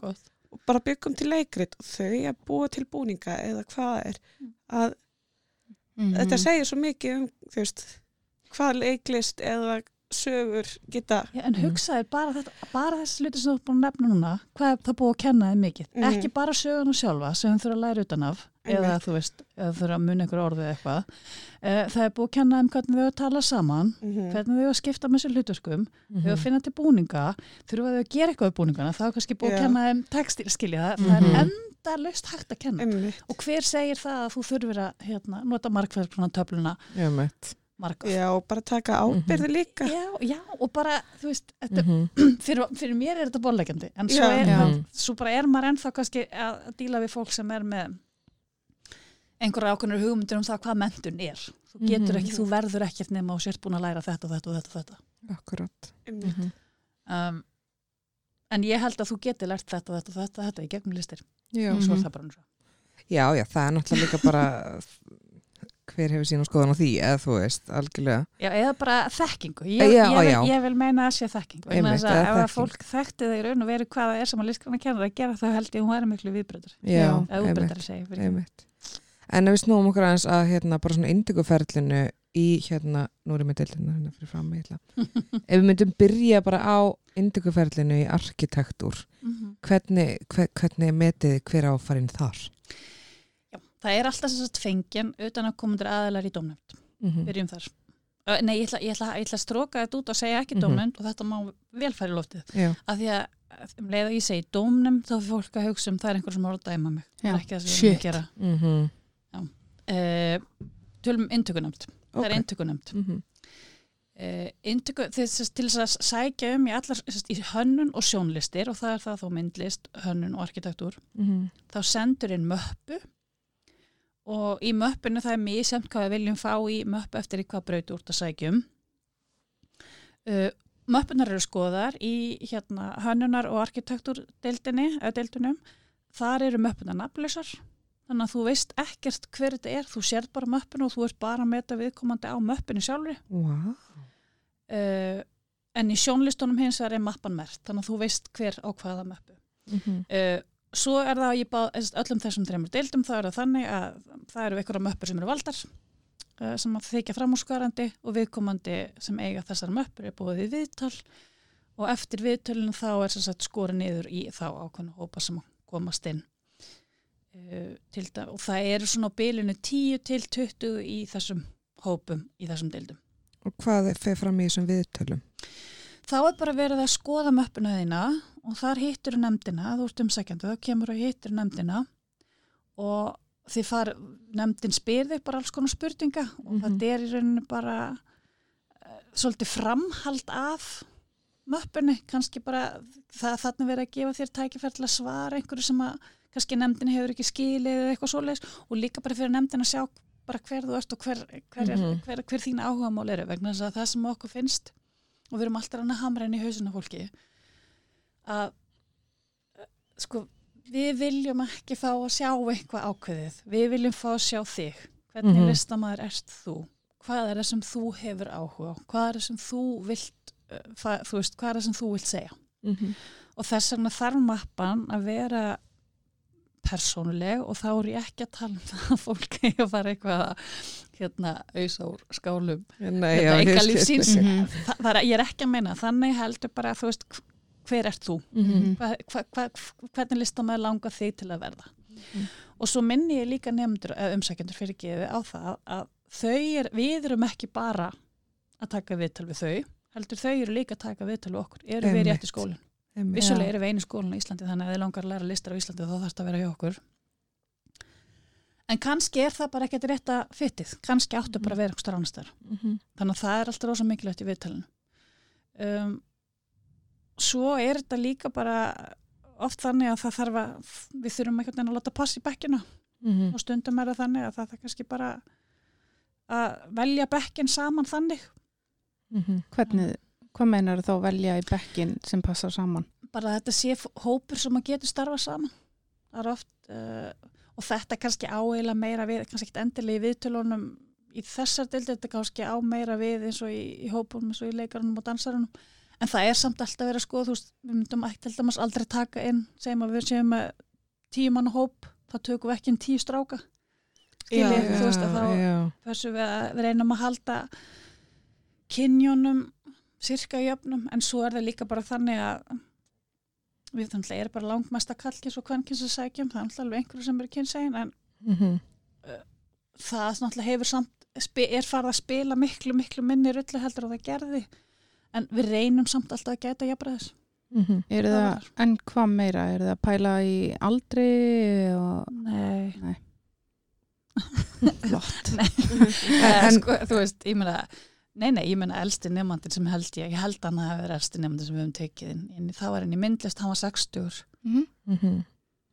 bara byggum til leikrit. Og þau að búa til búninga eða hvað er. Að Mhm. þetta segir svo mikið um veist, hvað leiklist eða sögur geta Já, en Mhm. hugsaði bara, þetta, bara þessi hluti sem þú ert búin að nefna núna, hvað er það búið að kenna þið mikið? Mhm. Ekki bara söguna sjálfa sem þau þurfa að læra utan af eða Einmitt. þú veist, eða þurfa að muna einhver orðið eitthvað. Uh, það er búið að kenna þeim hvernig þau að tala saman, mm hvernig þau að skipta með sér hlutaskum, þau Mhm. að finna til búninga, þurfa þau að gera eitthvað við búningana, það er kannski búið að Já. kenna þeim textil, skilja það, það Mhm. er enda löst hægt að kenna. einmitt, Og hver segir það að þú þurfir að hérna, nota markverðsprona töfluna Já, markverð? já og bara taka ábyrði líka Já, já, og bara, þú veist, þetta, Mhm. fyrir, fyrir mér er þetta bólægjandi en svo, Já. er, Já. það, svo bara er maður ennþá kannski að að díla við fólk sem er með einhverja ákveðnur hugmyndir um það hvað mentun er þú getur Mhm. ekki, þú verður ekkert nema og sért búin að læra þetta og þetta og þetta og þetta Akkurat. einmitt, Mhm. um, en ég held að þú getur lært þetta og þetta og þetta, og þetta í gegnum listir Já. og svo Mhm. er það bara eins og já, já, það er náttúrulega líka bara hver hefur sína skoðan á því eða þú veist, algjörlega. Já, eða bara þekkingu. Ég, Já, ég, já. ég vil meina að sé þekkingu. Einmitt, Einmitt, að eða ef að fólk þekkti í raun og veru hvað það er sem að listgranna kennar að gera, þá held ég að hún væri miklu viðbröður. Já, einmitt. ég. En ef við snúum okkur aðeins að hérna bara svona indiguferlinu í hérna, nú erum við deildina hérna fyrir fram með illa. ef við myndum byrja bara á indiguferlinu í arkitektúr, Mhm. hvernig, hver, hvernig metið hver áfarinn þar? Það er alltaf þess að fengjan utan að komundur aðalar í dómnefnd. Mm Byrjum þar. Ö, Nei, ég ætla, ég, ætla, ég ætla að stróka þetta út og segja ekki Mhm. dómnefnd og þetta má vel færi loftið. Já, Af því að um leið og ég segi dómnefnd þá er fólk að hugsa um það er einhver sem har að dæma mig. Það Já. er ekki það sem við erum að Shit. gera. mm Uh, tölum um inntökunemnd. Það er inntökunemnd. -hmm. Uh, inntöku, þess, til þess að sækja um í allar þess, í hönnun og sjónlistir og það er það þó myndlist, hönnun og arkitektúr Mhm. þá sendur inn möppu og í möppinu það er mjög semt hvað við viljum fá í möppu eftir í hvað braut úr að sækjum. Uh, möppunar eru skoðar í hérna hönnunar og arkitektúrdeildinni eða deildunum, þar eru möppunar nafnlausar. Þannig að þú veist ekkert hver þetta er, þú sér bara möppinu og þú ert bara að meta viðkomandi á möppinu sjálfri. Wow. uh, en í sjónlistunum hins er mappan mert þannig að þú veist hver á hvaða möppu. Mm uh, svo er það í bá, öllum þessum þreymur deildum þá er það þannig að það eru einhverja möppur sem eru valdar uh, sem að þykja framúrskarandi og viðkomandi sem eiga þessar möppur er búið við viðtal og eftir viðtölinu þá er skorið niður í þá ákveðnu hópa sem komast inn það, og það eru svona á bilinu 10 til 20 í þessum hópum í þessum deildum Og hvað fer fram í þessum viðtölum? þá er bara verið að skoða möppuna þína og þar hittir nefndina, þú ert umsækjandi, þá kemur og hittir nefndina og þið far, nefndin spyr þig bara alls konar spurninga og Mhm. þetta er í rauninu bara uh, svolítið framhald af möppunni, kannski bara það þarna verið að gefa þér að svara einhverju sem að kannski nefndin hefur ekki skilið eða eitthvað svoleiðis og líka bara fyrir nefndin að sjá bara hver þú ert og hver, hver, er, Mhm. hver, hver þín áhugamál eru vegna þess að það sem okkur finnst og við erum alltaf að hamra inn í hausinu fólki að eh, sko við viljum ekki fá að sjá eitthvað ákveðið, við viljum fá að sjá þig. Hvernig mm Mhm. listamæður ert þú? Hvað er það sem þú hefur áhuga hvað er það sem þú vilt uh, þú veist, hvað er það sem þú vilt segja? Mm -hmm. og þess vegna þarf mappan að vera persónuleg og þá er ég ekki að tala um það að fólk eigi að fara eitthvað að hérna auðsa úr skálum. Nei, Hérna, já, Mhm. Þa, það er, ég er ekki að meina, þannig heldur bara þú veist, hver ert þú? Mhm. Hva, hva, hva, hvernig listar maður langa þig til að verða? Mhm. Og svo minni ég líka nefndur, umsækjendur fyrir gefi á það að þau er, við erum ekki bara að taka viðtal við þau, heldur þau eru líka að taka viðtal við okkur, eru við í Einmitt. rétti skólinn. Vissulega eru við einu skólinn á Íslandi þannig að ef þið langar að læra listar á Íslandi þá þarfst að vera hjá okkur. En kannski er það bara ekkert rétta fyttið, kannski áttu bara að vera eitthvað annars þar. Mhm. Þannig að það er alltaf rosa mikilvægt í viðtalinu. Um, svo er þetta líka bara oft þannig að það þarf að við þurfum einhvern veginn að láta pass í bekkina Mhm. og stundum er það þannig að það er kannski bara að velja bekkin saman þannig Mhm. Hvernig, hvað meinar þá velja í bekkin sem passar saman? bara þetta sé hópur sem að getur starfa saman það er oft uh, og þetta kannski áeila meira við, kannski ekki endilega í viðtölunum í þessar deildi þetta kannski á meira við eins og í, í hópum eins og í leikarunum og dansarunum en það er samt alltaf verið að skoða þú veist, við myndum dæmis aldrei taka inn segjum að við séum með tíu manna hóp þá tökum við ekki inn tíu stráka. Já, skiljið, þú veist að þá hversu við, að- við reynum að halda kynjónum sirka jöfnum en svo er það líka bara þannig að við þannig er bara langmesta kallkins og kvennkins að sækjum það er náttúrulega alveg einhverju sem eru kynsegin en mhm, það náttúrulega hefur samt er farið að spila miklu miklu minni rullu heldur að það gerði en við reynum samt alltaf að gæta jafnræðis mhm. Er Það það, var- en hvað meira? Er það að pæla í aldri og Nei, flott? en, En- sko, þú veist, ég meina nei, nei, ég meina elsti nefnandinn sem held ég ég held hann að hafa verið elsti nefnandinn sem við höfum tekið í- það var henni myndlist, hann var 60 Mhm. Mhm.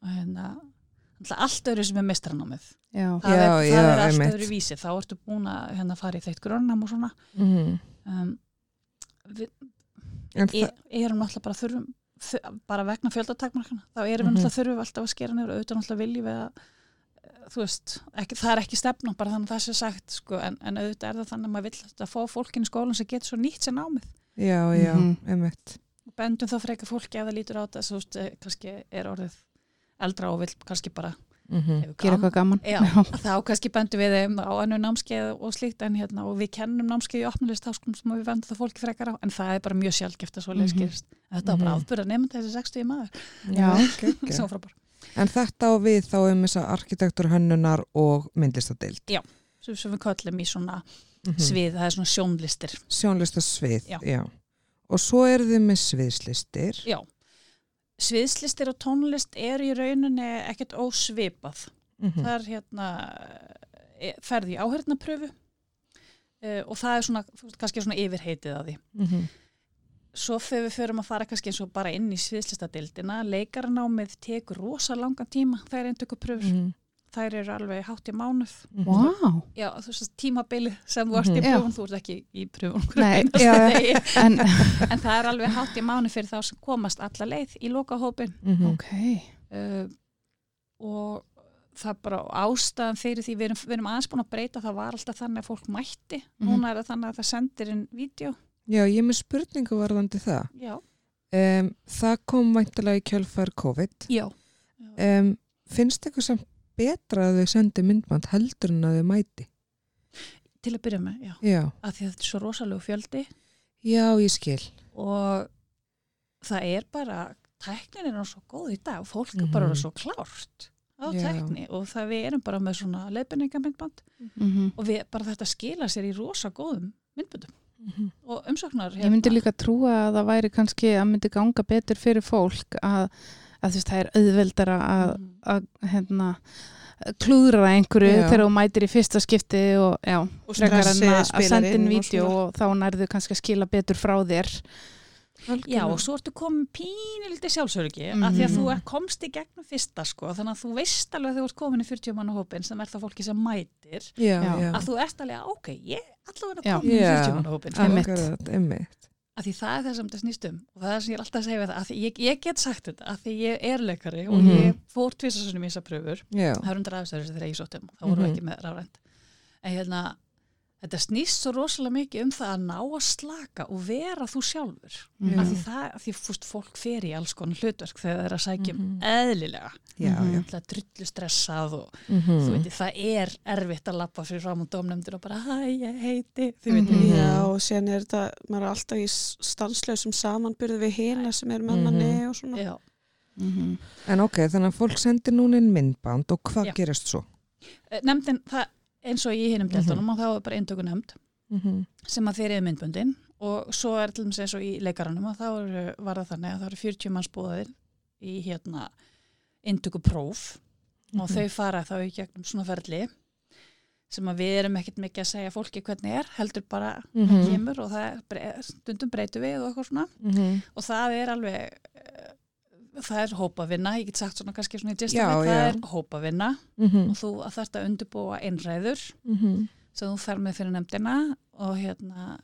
og hérna allt öðru sem er mistranámið Já, það, Já, er, já, það er allt öðru vísi þá ertu búin að hérna, fara í þeitt grunnam og svona Mhm. um, við erum náttúrulega bara þurfum bara vegna fjöldatakmarkana þá erum við Mhm. náttúrulega þurfum alltaf að skera niður og auðvitað náttúrulega viljum við að eh, þú veist, ekki, það er ekki stefna bara þannig að það sé sagt sko, en, en auðvitað er það þannig að maður vill að fá fólkin í skólan sem getur svo nýtt sér námið já, já, Mhm. einmitt. og bendum þá freka fólki ef það lítur á þetta þú veist, eh, kannski er orðið eldra og vill kannski bara Mhm. hefur gera eitthvað gaman. Já, þá kannski bendum við þeim á annu námskeið og slíkt en hérna og við kennum námskeið í opnulist háskólum sem við vendum það fólki frekar á en það er bara mjög sjálfgeft að svo leið Mhm. skýrst þetta var bara Mhm. afbyrða nefnd þessi 60 maður Já. var frábær En þetta á við þá um þess að arkitektur, hönnunar og myndlistadild. sem, sem við köllum í svona Mhm. svið, það er svona sjónlistir Sjónlistasvið, Já. já. Og svo eru þið með sviðslistir. Já, sviðslistir og tónlist er í rauninni ekkert ósvipað Mhm. það er hérna e, ferði í áhörnapröfu e, og það er svona, kannski svona yfirheitið að því Mhm. svo þegar við förum að fara kannski eins og bara inn í sviðslistadildina, leikaranámið tekur rosa langan tíma, það er eintöku pröfur, Mhm. Þær eru alveg hátt í mánuð. Mhm. Vá, Já, þú veist tímabilið sem þú ert í Mhm. Já. pröfun, þú ert ekki í pröfun Nei, já. en en það er alveg hátt í mánuð fyrir þá sem komast alla leið í lokahópin Mhm. ok, uh, og það er bara ástæðan fyrir því við erum, við erum aðeins búin að breyta, það var alltaf þannig að fólk mætti, Mhm. núna er það þannig að það sendir inn vídeo. Já, ég er með spurningu varðandi það. Já. Um, það kom væntalega í kjölfær COVID. Já. Um, finnst eitthvað samt betra að þau sendi myndband heldur en að þau mæti? Til að byrja með, já. Já, Af því að þetta er svo rosalegu fjöldi já, ég skil. og það er bara tæknin er nú svo góð í dag og fólk er Mhm. bara orðið svo klárt á Já. tækni og það við erum bara með svona leiðbendingamindband mm og við bara þetta skila sér í rosa góðum myndböndum Mhm. og umsóknar ég myndi líka trúa að það væri kannski að myndi ganga betur fyrir fólk að, að þú veist, það er auðveldara að, Mhm. að hérna klúðra einhverju Já. þegar þú mætir í fyrsta skipti og já, Og frekar en að, að senda inn og vídeo svona. og þá nærðu kannski að skila betur frá þér Já, og svo ertu komin pínildi sjálfsörgi Mhm. af því að þú er, komst í gegnum fyrsta sko, þannig að þú veist alveg að þú ert komin í 40 manna hópin sem er það fólki sem mætir Já, að þú ert alveg að ok, ég allavega Já. komin í Já. 40 manna hópin Einmitt. Að því það er það sem þetta snýst um og það er sem ég er alltaf að segja það, að ég, ég get sagt þetta að því ég er leikari og Mhm. ég fór tvisasunum í þessar pröfur það er undir aðeins þegar ég sóttum þá voru Mhm. ekki með rafrænt en hérna, þetta snýst svo rosalega mikið um það að ná að slaka og vera þú sjálfur Já. af því það, af því fúst fólk fer í alls konar hlutverk þegar það er að sækja um Mhm. eðlilega já, já. alltaf drullu stressað og Mhm. þú veit, það er erfitt að lappa fyrir fram á dómnefndir og bara hæ, ég heiti, þið veit Mhm. Já, og sen er þetta, maður er alltaf í stanslausum samanbyrðu við hina sem er með manni og svona. já, mm En ok, þannig að fólk sendir núna inn myndband og hvað Já. gerist svo? Nefndin, það eins og í hinum Mhm. deltunum og þá er bara eintöku nefnd Mhm. sem að þeir eru myndböndin og svo er til dæmis eins og í leikaranum og þá eru, var það þannig að það eru 40 manns búðaðir í hérna inntöku próf og Mhm. þau fara þá í gegnum svona ferli sem að við erum ekkert mikið að segja fólki hvernig er, heldur bara Mhm. kemur og það er, stundum breytu við og eitthvað svona Mhm. og það er alveg það er hópavinna, ég get sagt svona kannski svona í Já, gistafið, það já. er hópavinna Mhm. og þú að þarft að undirbúa einræður Mhm. sem þú fer með fyrir nefndina og hérna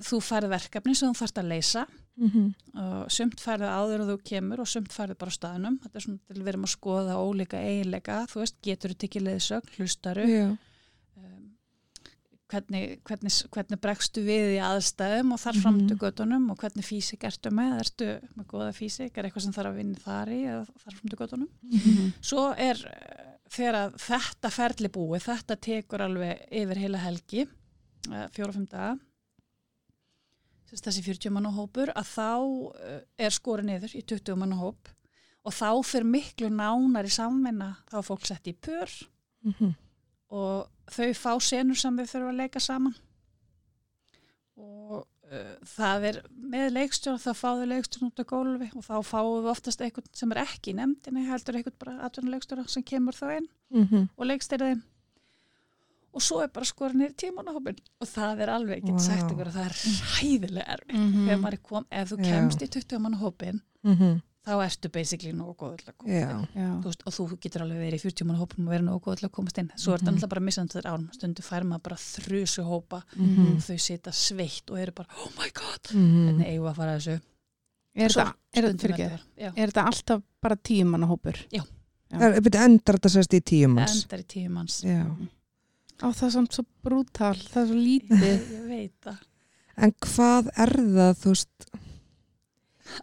þú færð verkefni sem þú þarft að leysa Mhm. og sumt færðu áður og þú kemur og sumt færðu bara á staðnum þetta er svona til við erum að skoða ólíka eiginleika þú veist, getur þú tekið leiðsögn, hlustaru hvernig, hvernig, hvernig bregstu við í aðstæðum og þar framtu Mhm. göttunum og hvernig físik ertu með, ertu með góða físik, er eitthvað sem þarf að vinna þar í eða þar framtu göttunum. Mhm. Svo er eh, þegar að þetta ferli búið, þetta tekur alveg yfir heila helgi, fjóra-fimm daga, Þess- þessi 40 manna hópur, að þá eh, er skorið niður í 20 manna hóp og þá fyrir miklu nánar í samvinna, þá er fólk sett í pör Mhm. Og þau fá senur sem þau þurfa að leika saman og uh, það er með leikstjóra þá fá þau leikstjóra út á gólfi og þá fáum við oftast eitthvað sem er ekki í nefndinni heldur eitthvað bara atvinnuleikstjóra sem kemur þá inn Mhm. og leikstýra þeim og svo er bara skorin nýr tíman á hópin og það er alveg, ég get sagt ykkur að það er hæðilega erfitt Mhm. ef, maður er kom, ef þú kemst í 20 mann hópin Mhm. Þá ertu basically nógu góð til að komast Já. inn Já. Þú veist, og þú getur alveg verið í 40 mann hópum og verið nógu góð til að komast inn svo er þetta Mhm. alltaf bara missandur árum stundu fær maður bara þrusu hópa Mhm. og þau sita sveitt og eru bara oh my god, Mhm. hvernig eigum við að fara að þessu Er þetta- er já, Er alltaf bara tíu manna hópur? Já. Er, byrju, endar þetta sérst í tíu manns? endar í tíu manns Já. Á það er samt svo brútal, það er svo lítið. ég veit það En hvað er það, þú veist,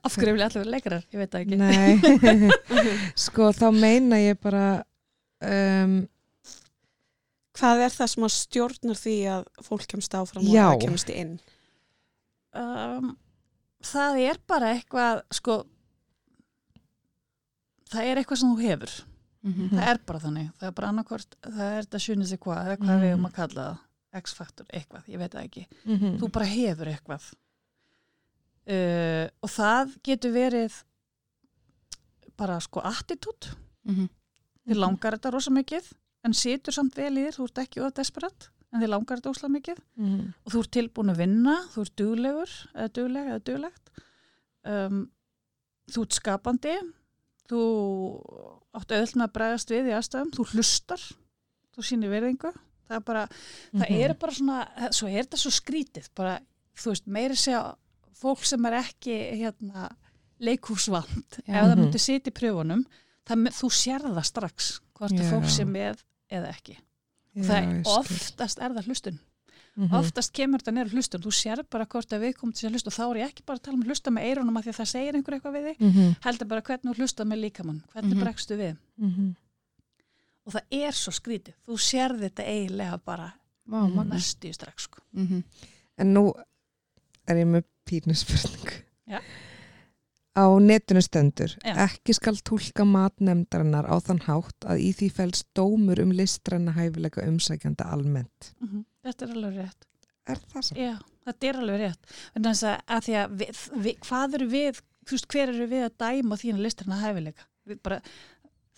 af hverju vilja allir vera leikarar, ég veit það ekki nei, sko þá meina ég bara, um, Hvað er það sem að stjórnar því að fólk kemst áfram Já. og það kemst inn? um, það er bara eitthvað sko það er eitthvað sem þú hefur Mhm. það er bara þannig, það er bara annarkvort það er þetta sjunnið sig hvað, eða hvað Mm. við um að kalla það X-faktor, eitthvað, ég veit það ekki mhm. þú bara hefur eitthvað uh, og það getur verið bara sko attitút, Mhm. þið langar þetta rosa mikið en situr samt vel í þér, þú ert ekki of desperat, en þið langar þetta óslega mikið Mhm. og þú ert tilbúin að vinna, þú ert duglegur eða dugleg eða duglegt um, þú ert skapandi þú átt auðvitað með að bregðast við í aðstæðum, þú hlustar þú sýnir verðingu það er bara, það Mhm. er bara svona svo er þetta svo skrítið, bara þú veist, meiri segja fólk sem er ekki hérna, leikhúsvand Já. ef það Mhm. myndi sitja í pröfunum það, þú sér það strax hvort það fólk sem með eða ekki Já, það er oftast er það hlustun Mhm. oftast kemur þetta neyru hlustun þú sér bara hvort að við komum til að hlusta og þá er ég ekki bara að tala um hlusta með eirunum að því að það segir einhver eitthvað við þig Mhm. heldur bara hvernig þú hlusta með líkamann hvernig Mhm. bregstu við Mhm. og það er svo skrítið, þú sér þetta eiginlega bara næstu strax sko. Mhm. En nú er ég með pínuspurning. Já. Á netinu stendur, Já. ekki skal tólka matnemdarinnar á þann hátt að í því fælst dómur um listræna hæfileika umsækjanda almennt. þetta er alveg rétt Er það sem? Já, þetta er alveg rétt þess að, því að við, við, hvað eru við veist, hver eru við að dæma þína listarna hæfileika við bara,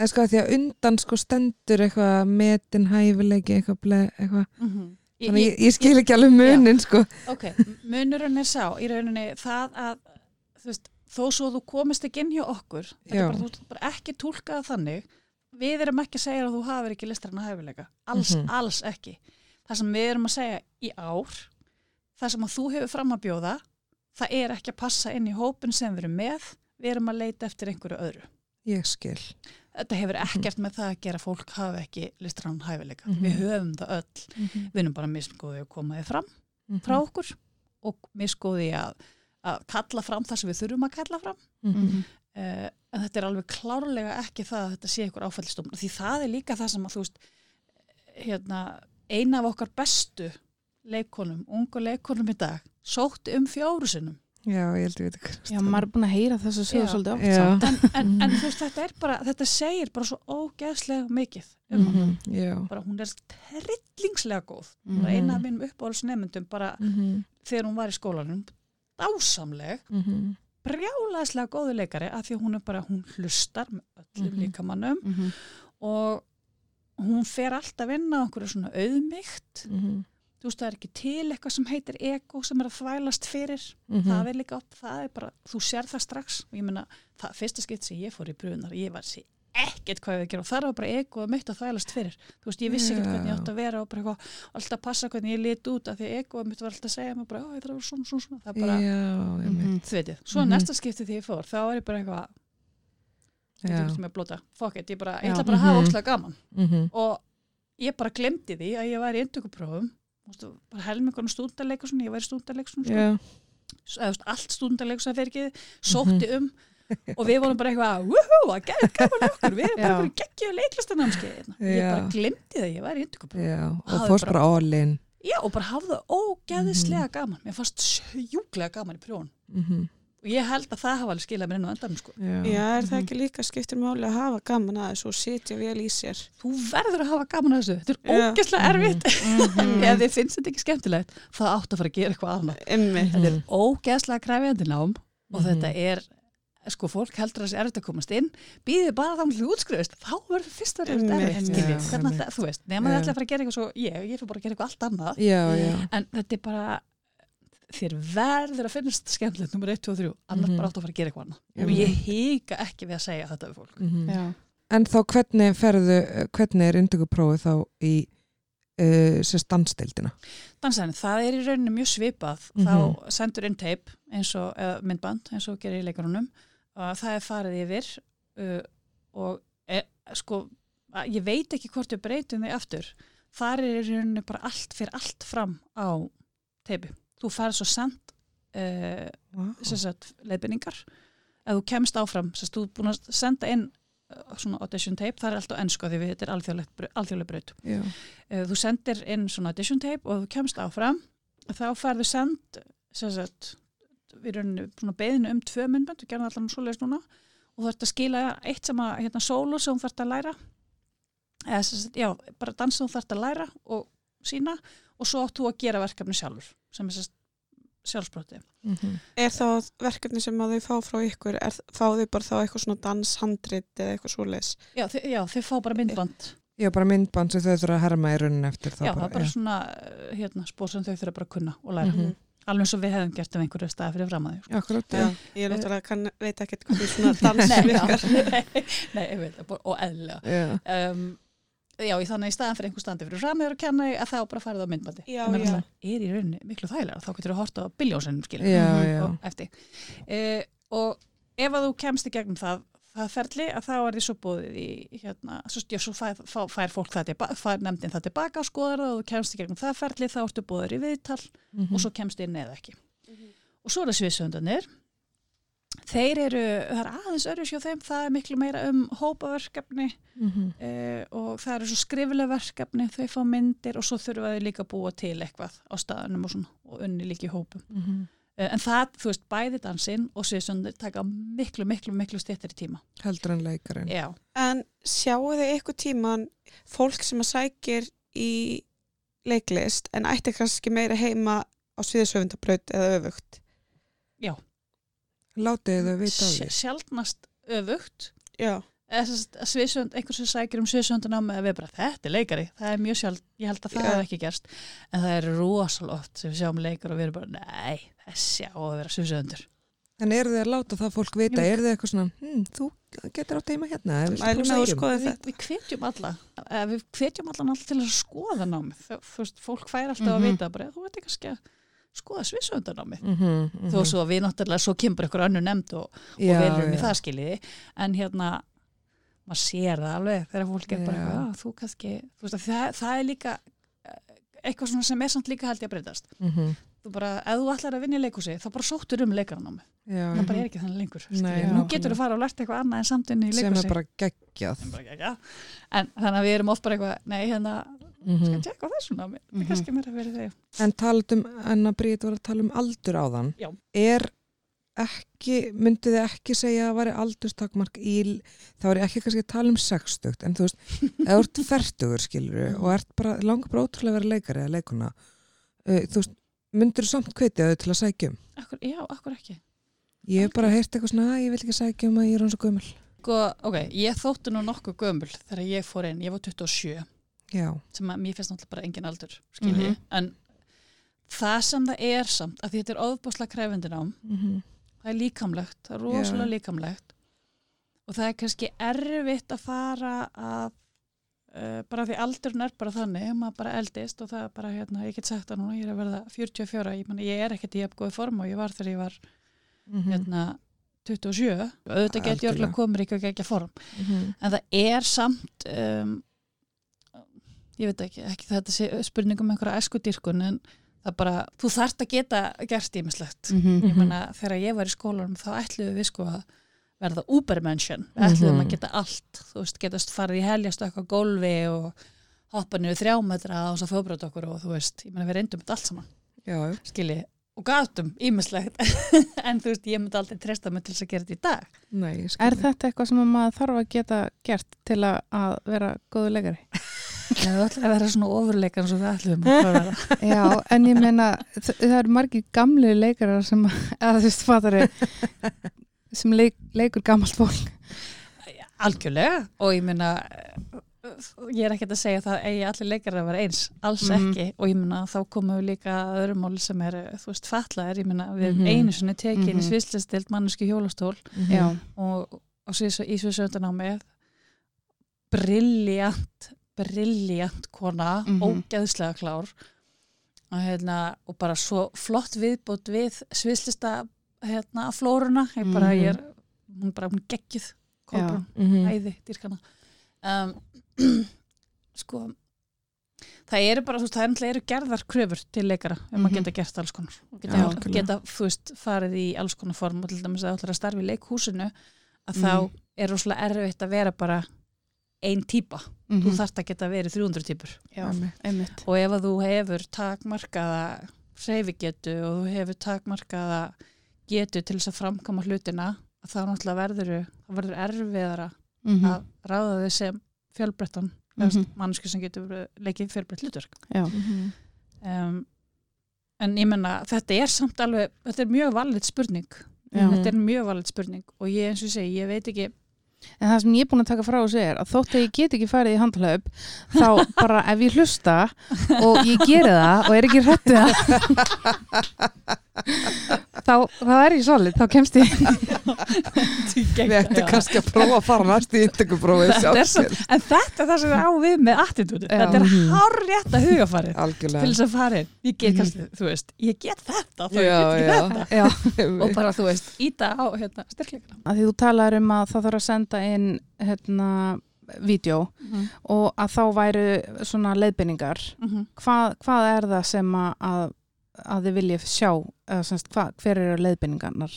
En sko að því að undan sko stendur eitthvað metin hæfileiki, eitthvað eitthvað. mm Þannig ég, ég skil ekki alveg munin sko. Ok, munurinn er sá í rauninni það að þú veist, þó svo þú komist ekki inn hjá okkur þetta Já. er bara, þú bara ekki tólkað þannig við erum ekki að segja að þú hafir ekki listræna hæfileika alls, Mhm. alls ekki það sem við erum að segja í ár það sem að þú hefur fram að bjóða það er ekki að passa inn í hópin sem við erum með við erum að leita eftir einhverju öðru Ég skil. Þetta hefur ekkert með það að gera fólk hafi ekki listræna hæfileika Mhm. við höfum það öll Mhm. við erum bara misgóðið að koma þið fram Mhm. frá okkur og misgóði að, að kalla fram það sem við þurfum að kalla fram Mhm. uh, en þetta er alveg klárlega ekki það að þetta sé ykkur áfællstofn því það er líka það sem að þú veist hérna, eina af okkar bestu leikonum, ungu leikonum í dag sótti um fjóru sinnum Já, ég held ég veit ekki. Já, maður er búin að heyra þessu sögur Já. svolítið oft Já. samt. en, en, en þú veist þetta er bara, þetta segir bara svo ógeðslega mikið um Mhm. Já. bara hún er trillingslega góð Mhm. er eina af mínum uppáhaldsnefndum bara Mhm. þegar hún var í skólanum dásamleg Mhm. brjálæðislega góðu leikari af því að hún er bara, hún hlustar með öllum Mhm. líkamannum Mhm. og hún fer alltaf inn á okkur svona auðmygt. Þú veist það er ekki til eitthvað sem heitir ego sem er að þvælast fyrir Mhm. það er líka upp, það er bara, þú sér það strax og ég meina, það fyrsta skipt sem ég fór í brunar ég var sér ekkert hvað ég að gera og það var bara ego mitt að þvælast fyrir þú veist, ég vissi ekkert Já. hvernig ég átt að vera og bara eitthvað, alltaf passa hvernig ég lit út af því að ego mitt var alltaf að segja mig bara, ó, ég þarf að vera svona, svona, svona það bara, Já, ég veit. Mhm. þú veitir, svo Mhm. næsta skipti því ég fór, þá er ég bara eitthvað ég Já. að it, ég bara, ég Já. ætla bara að hafa Mhm. Mhm. og ég bara glemdi því að ég var í endurkuprófum Mústu, bara helmingunum stúndarleikursun, ég væri sko. Eða, þú veist, allt stúndarleikursa fyrir ekki sótti um og við vorum bara eitthvað að gæða gaman okkur við erum bara Já. fyrir geggjöðu leiklistanámskeið ég bara glemdi það, ég var í indugabróf já, og fórst bara- bara all in. Já, og bara hafði það ógeðislega Mhm. gaman. Mér fannst sjúklega gaman í prjón mm og ég held að það hafa alveg skilað mér inn á endanum sko. Já, er það ekki líka skiptir máli að hafa gaman að þessu og sitja vel í sér? þú verður að hafa gaman að þessu þetta er Já. ógeðslega erfitt Mhm. ef þið finnst þetta ekki skemmtilegt það átt að fara að gera eitthvað annað Emmi. þetta er ógeðslega krefjandi nám og Mhm. þetta er sko fólk heldur að þessi erfitt að komast inn býðið bara þá til útskrifist þá verður fyrst að verður erfitt Já, hvernig þú veist nema þið Já. ætla þér verður að finnast skemmtilegt nummer 1, 2 og 3, annars Mhm. bara átt að fara að gera eitthvað annað Já. og ég híka ekki við að segja þetta við fólk mhm. Já. En þá hvernig ferðu, hvernig er induguprófið þá í uh, sér standstildina? Dansaðin, það er í rauninni mjög svipað Mhm. þá sendur inn teip eins og eða myndband eins og gerir í leikarunum og það er farið yfir uh, og e, sko ég veit ekki hvort við breytum því aftur þar er í rauninni bara allt fyrir allt fram á teipi þú farið svo send uh, Wow. leiðbynningar ef þú kemst áfram, sagt, þú er búin að senda inn uh, svona audition tape, það er allt á ennsku því þetta er alþjóðlegt brau- alþjóðleg braut. Eh, þú sendir inn svona audition tape og þú kemst áfram þá færðu send sagt, við erum svona beðinu um tvö myndbönd, við gerum það allan svoleiðis núna og þú ert að skila eitt sem að hérna solo sem þú þarft að læra. Eða sagt, já, bara dans sem þú þarft að læra og sína og svo átt þú að gera verkefni sjálfur sem er sem sagt sjálfsbroti mhm. Er þá verkefni sem að þau fá frá ykkur, er, fá þau bara þá eitthvað svona danshandrit eða eitthvað svoleiðis? já, þau, já, þau fá bara myndband Já, bara myndband sem þau þurfa að herma í raunin eftir þá já, það er bara já. svona eh, hérna, spór sem þau þurfa bara að kunna og læra Mhm. alveg eins og við hefum gert um einhverju staði fyrir fram að þau Já, akkurat, Já, ég er náttúrulega kann, veit ekkert hvað því svona dans Nei, virkar. já, nei, nei, ég veit, það, bara- og. Já, Um, já, í þannig í staðan fyrir einhver standi fyrir framöður að kenna að þá bara farið á myndbandi. Já, er já. náttúrulega- Er í rauninni miklu þægilega, þá getur þú horta á biljónsinnum skilja. Og eftir. Uh, og ef að þú kemst í gegnum það, það ferli að þá er því svo búið í hérna, svo, já, svo fær, fær, fær fólk það tilbaka, fær nefndin það tilbaka og skoðar það og þú kemst í gegnum það ferli þá ertu búið í viðtal Mhm. og svo kemst inn eða ekki. Og svo er það sviðsöndanir. Þeir eru, það er aðeins öryrs hjá þeim, það er miklu meira um hópaverkefni Mhm. uh, og það eru svo skrifilega verkefni, þau fá myndir og svo þurfa þau líka að búa til eitthvað á staðunum og svona og unni líka í hópum. Mhm. Uh, en það, þú veist, bæði dansinn og sviðsöndir taka miklu, miklu, miklu stýttari tíma. Heldur en leikarinn. Já. En sjáu þau eitthvað tíman fólk sem að sækir í leiklist en ætti kannski meira heima á sviðisöfundabraut eða öfugt? Látið þau vita á því. Sjaldnast öfugt Já, að sviðsönd, einhver sem sækir um sviðsöndunámi eða við bara, þetta er leikari, það er mjög sjálf ég held að það Já. hef ekki gerst en það er rosalega oft sem við sjáum leikar og við erum bara, nei, þessi á að vera sviðsöndur En eru þið að láta það fólk vita? Jú. Eru þið eitthvað svona, hm, þú getur átt heima hérna? að við, við hvetjum alla við hvetjum allan alltaf til að skoða námið þú veist, fólk fær alltaf Mhm. að vita bara, þú veit ekki að skoða sviðsöndunámið Mhm, mhm. þó svo að við náttúrulega, svo kemur ykkur önnu nefnd og, og Já, velur um í já. það skiljiði en hérna maður sér það alveg þegar fólk er bara Já. "Ah, þú kannski þú veist, að það, það er líka eh, eitthvað svona sem er samt líka held ég að breytast Mhm. þú bara, ef þú ætlar að vinna í leikhúsi þá bara sóttur um leikaranámi Já, það bara er ekki þannig lengur Nei, skiljiði. nú getur þú fara og lært eitthvað annað en samtunni í sem leikhúsi er bara geggjað. Sem en þannig að við erum oft bara eitthvað nei, hérna, Mhm. skal tjekka á þessu námi það Mhm. er kannski meira fyrir þig En talaðum, en að Bríð var að tala um aldur á þann. Já. Er ekki, myndið þið ekki segja að væri aldurstakmark í, þá er ekki kannski að tala um sextugt, en þú veist, ef þú ert fertugur, skilur og ert bara, langar bara ótrúlega að vera leikari eða leikuna, uh, þú veist, myndir þú samt hvetja þau til að sækja um? akkur, já, akkur ekki Ég hef bara heyrt eitthvað svona, að ég vil ekki sækja um að ég er hann svo gömul. Sko, ok, ég þótti nú nokkuð gömul þegar ég fór inn, ég var 27 Já. sem að mér finnst náttúrulega bara engin aldur skilji, Mhm. en það sem það er samt, að þetta er ofbúslega krefendin ám, Mm það er líkamlegt það er rosalega líkamlegt og það er kannski erfitt að fara að uh, bara því aldurinn er bara þannig maður bara eldist og það er bara hérna, ég get sagt það núna, ég er að verða 44 ég, man, ég er ekkert í jafn góði form og ég var þegar ég var -hmm. hérna 27, auðvitað get ég örgulega komur ekki að gegja form Mm -hmm. en það er samt um, ég veit ekki, ekki þetta sé spurning um einhverja æskudýrkun en það bara, þú þarft að geta gert ímislegt. Mhm. Ég meina, þegar ég var í skólanum þá ætluðum við sko að verða ubermension, við ætluðum Mhm. að geta allt, þú veist, getast farið í heljast eitthvað gólfi og hoppa niður þrjá metra og svo fóbröð okkur og þú veist, ég meina við reyndum þetta allt saman, Já, já. skilji, og gátum ímislegt, en þú veist, ég myndi aldrei treysta mig til þess að gera þetta í dag. Nei, Er þetta eitthvað sem að maður þarf að geta gert til að, að vera góðu leikari? Ég ætla að vera svona ofurleikan svo við ætluðum að vera. Já, en ég meina það eru margir gamli leikarar sem að þú veist fatari sem leik, leikur gamalt fólk Algjörlega og ég meina ég er ekkert að segja það eigi allir leikar að vera eins, alls Mhm. ekki og ég meina þá komum við líka að öðrum mál sem er, þú veist, fatlaðir ég meina við Mhm. einu sinni tekin í Mhm. sviðslistild manneski hjólastól og, og sviðs, í sviðsöndanámi brilljant brilljant kona Mhm. ógeðslega klár og, hérna, og bara svo flott viðbót við sviðslista hérna, flóruna ég bara, Mhm. ég er, hún bara hún er geggjuð Kolbrún, Mhm. æði, dýrkana um, sko það eru bara, þú veist, það eru gerðar kröfur til leikara um Mhm. að geta gert alls konar geta, Já, geta þú veist, farið í alls konar form og til dæmis að það ætlar að starfa í leikhúsinu að Mhm. þá er rosalega erfitt að vera bara ein típa, Mhm. þú þarft að geta verið 300 típur Já, og ef að þú hefur takmarkaða hreyfigetu og þú hefur takmarkaða getu til þess að framkama hlutina þá náttúrulega verður, það verður erfiðara Mhm. að ráða þau sem fjölbrettan mm Mhm. mannsku sem getur leikið fjölbrett hlutverk Já, Mhm. um, en ég menna þetta er samt alveg, þetta er mjög valið spurning já. Mhm. þetta er mjög valið spurning og ég eins og segi, ég veit ekki En það sem ég er búin að taka frá þessu er að þótt að ég get ekki farið í handlaup þá bara ef ég hlusta og ég geri það og er ekki hrættið þá, þá er ég solid, þá kemst ég. Við ættum kannski að prófa að fara næst í svo- en þetta er það sem er á við með attitúti þetta er Mhm. hár rétt að hugafarið til Algjörlega þess að fara inn. Ég get Mhm. kannski, þú veist, ég get þetta þá Já, ég get ekki já. þetta. Já, og bara, þú veist, íta á hérna, styrkleikana að því þú talar um að það þarf að senda inn hérna, vídeo mm og að þá væru svona leiðbynningar -hmm. hvað, hvað er það sem að, að, þið viljið sjá semst, hvað, hver eru leiðbynningarnar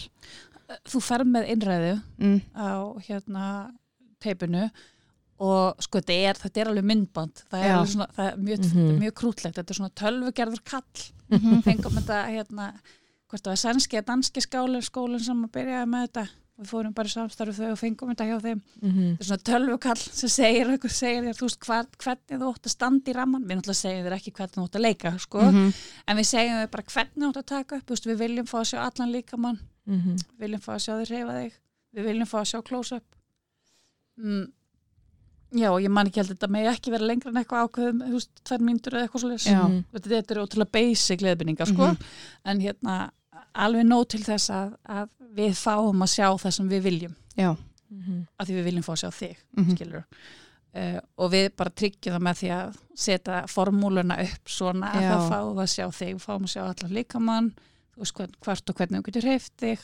þú fer með innræðu mm. á hérna teipinu og sko þetta er, þetta er alveg myndband. Það er, svona, það er mjög, þetta er mjög krútlegt. Þetta er svona tölvugerður kall. Mhm. fengum þetta hérna hvort það var sænski eða danski skálinn skólinn sem að byrjaði með þetta við fórum bara í samstarfi þau og fengum þetta hjá þeim Mhm. þetta er svona tölvukall sem segir segir þú veist, hvar, hvernig þú átt að standa í ramman, við náttúrulega segjum þér ekki hvernig þú átt að leika, sko, Mhm. en við segjum þér bara hvernig þú átt að taka upp, veist, við viljum fá að sjá allan líkamann, Mhm. við viljum fá að sjá þig reyfa þig, við viljum fá að sjá close-up mm, já, ég man ekki held þetta með ekki vera lengra en eitthvað ákveðum, þú veist, tvær mínútur eða eitthvað svo Já. Mhm. þetta, er ótrúlega basic leðbynningar, sko Mhm. en hérna, alveg nóg til þess að, að við fáum að sjá það sem við viljum, Já Mhm. að því við viljum fá að sjá þig Mhm. skilur uh, og við bara tryggjum það með því að setja formúluna upp svona að Já. það fáum að sjá þig við fáum að sjá allan líkamann hvert og hvernig þú getur hreift þig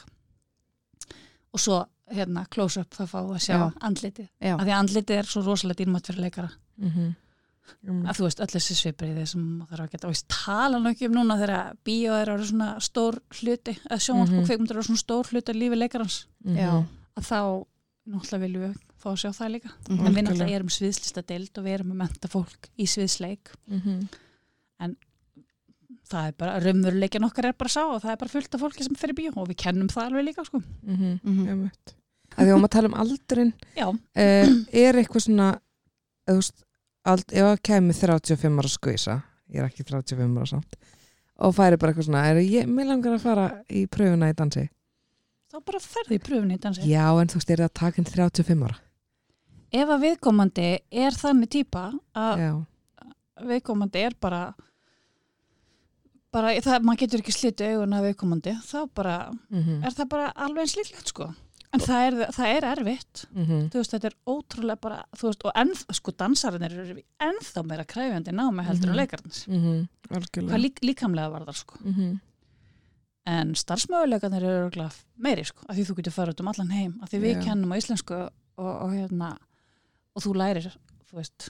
og svo hérna close up þá fáum að sjá Já. andlitið Já, af því að andlitið er svo rosalega dýrmætt fyrir leikara Mhm. Mhm. að þú veist öll þessi svipriði sem maður þarf að geta og ég tala ekki um núna þegar bíó er ára svona stór hluti eða sjónvarp Mhm. og kveikmyndur eru svona stór hluti af lífi leikarans Mhm. já að þá náttúrulega viljum við fá að sjá það líka Mhm. en við náttúrulega erum sviðslista deild og við erum að menta fólk í sviðsleik Mhm. það er bara, raunveruleikin okkar er bara sá og það er bara fullt af fólki sem fer í bíó og við kennum það alveg líka sko. Mhm. Mhm. Einmitt. að því að maður tala um aldrin uh, er eitthvað svona eða þú veist, ald, ef að kemur 35 ára skvisa ég er ekki 35 ára samt og færi bara eitthvað svona er ég, mér langar að fara í pröfuna í dansi. Þá bara ferði í pröfunni í dansi. Já en þú veist, er það takin 35 ára? Ef að viðkomandi er þannig típa að já, viðkomandi er bara bara, það, maður getur ekki slitið augun af viðkomandi, þá bara mhm, er það bara alveg eins líklegt sko en það er, það er erfitt. Mhm, þú veist, þetta er ótrúlega bara þú veist, og enn, sko dansarinnir eru ennþá meira kræfjandi námi heldur Mhm. en leikarnins mhm, algjörlega. Hvað lík, líkamlega var það sko. Mhm, en starfsmöguleikarnir eru meiri sko, af því þú getur farið út um allan heim af því við Já. kennum á íslensku og, og hérna og þú lærir, þú veist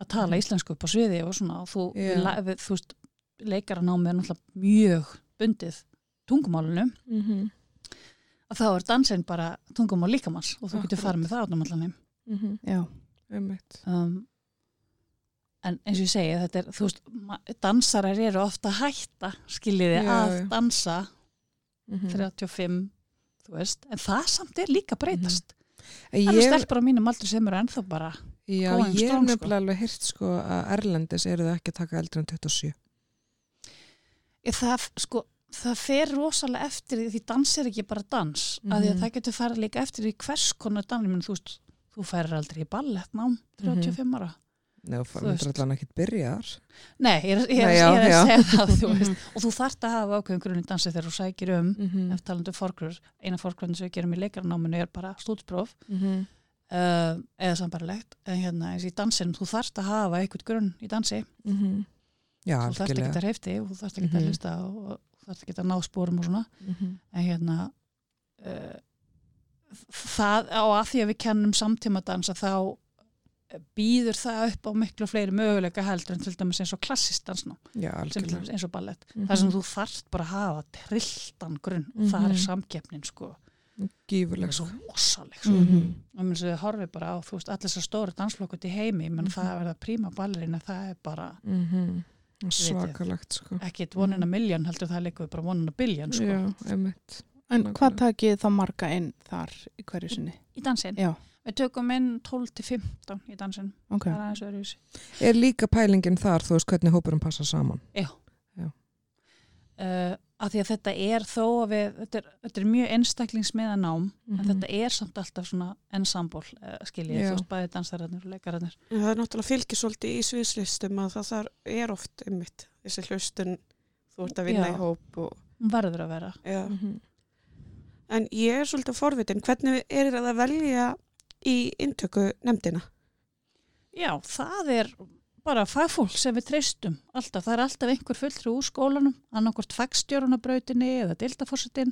að tala íslensku upp á sviði og svona og þú, yeah. við, þú veist, leikaranámi er náttúrulega mjög bundið tungumálunum Og þá er dansinn bara tungumál líkamanns og þú getur farið með það átnum allanum Mhm. Já, Einmitt. um, en eins og ég segi þetta er, þú veist, dansarar eru ofta að hætta, skiljiði, Já, að já. dansa Mhm. 35, þú veist en það samt er líka að breytast En það eru Ég, stelpur á mínum aldur sem eru ennþá bara já, going ég er sko. nefnilega alveg hýrt sko að Erlendis eru það ekki að taka eldri en 27. Ég, það, sko, það fer rosalega eftir því því dans er ekki bara dans mm -hmm. að því að Mhm. það getur farið líka eftir því hvers konar dans, menn, þú veist þú færir aldrei í ballettnám 35 ára Nei, þú veist. allan ekkit byrjar. Nei, ég er, ég er, Nei, ég já, er að segja það þú Mhm. veist, og þú þarft að hafa ákveðum grunni dansi þegar þú sækir um Mhm. ef talandu fórgrur, eina fórgrunni sem við gerum í leikarnáminu er bara stúdspróf Mhm. uh, eða sambarlegt en hérna eins og í dansinum, þú þarft að hafa eitthvað grunn í dansi, Mhm. Já, þú þarft ekki að reyfti og þú þarft ekki að Mhm. hlusta og, þarft ekki að ná spórum og svona Mhm. en hérna uh, það á að því að við kennum samtíma dansa þá býður það upp á miklu fleiri möguleika heldur en til dæmis eins og til algjörlega. dæmis eins og ballett Mhm. þar sem þú þarft bara að hafa trilltan grunn og það er Mhm. samkeppnin sko Gífurleg svo og mér sem við horfið bara á þú veist allir þessar stóru dansflokkut í heimi menn Mhm. það að verða príma ballerina það er bara Mhm. ég. Svakalegt sko. ekkit vonina miljón heldur það líka bara vonina biljón sko. Já, en hvað takið þá marga inn þar í hverju sinni? í dansin Já, við tökum inn 12-15 í dansin ok. það er Er líka pælingin þar, þú veist, hvernig hópurum passa saman? uh, að því að þetta er þó að við, þetta er, þetta er mjög einstaklingsmiða nám, en Mhm. þetta er samt alltaf svona ensemble, uh, skiljið, Já. þú veist bæði dansararnir og leikararnir. Það er náttúrulega fylgir svolítið í sviðslistum að það þar er oft einmitt þessi hlustun, þú ert að vinna Já. í hóp og, verður að vera. ja. Mhm. En ég er svolítið forvitin, hvernig er það að velja í inntöku nefndina? Já, það er bara fagfólk sem við treystum alltaf, það er alltaf einhver fulltrú úr skólanum, annarkvort fagstjórunabrautinni eða dildaforsetin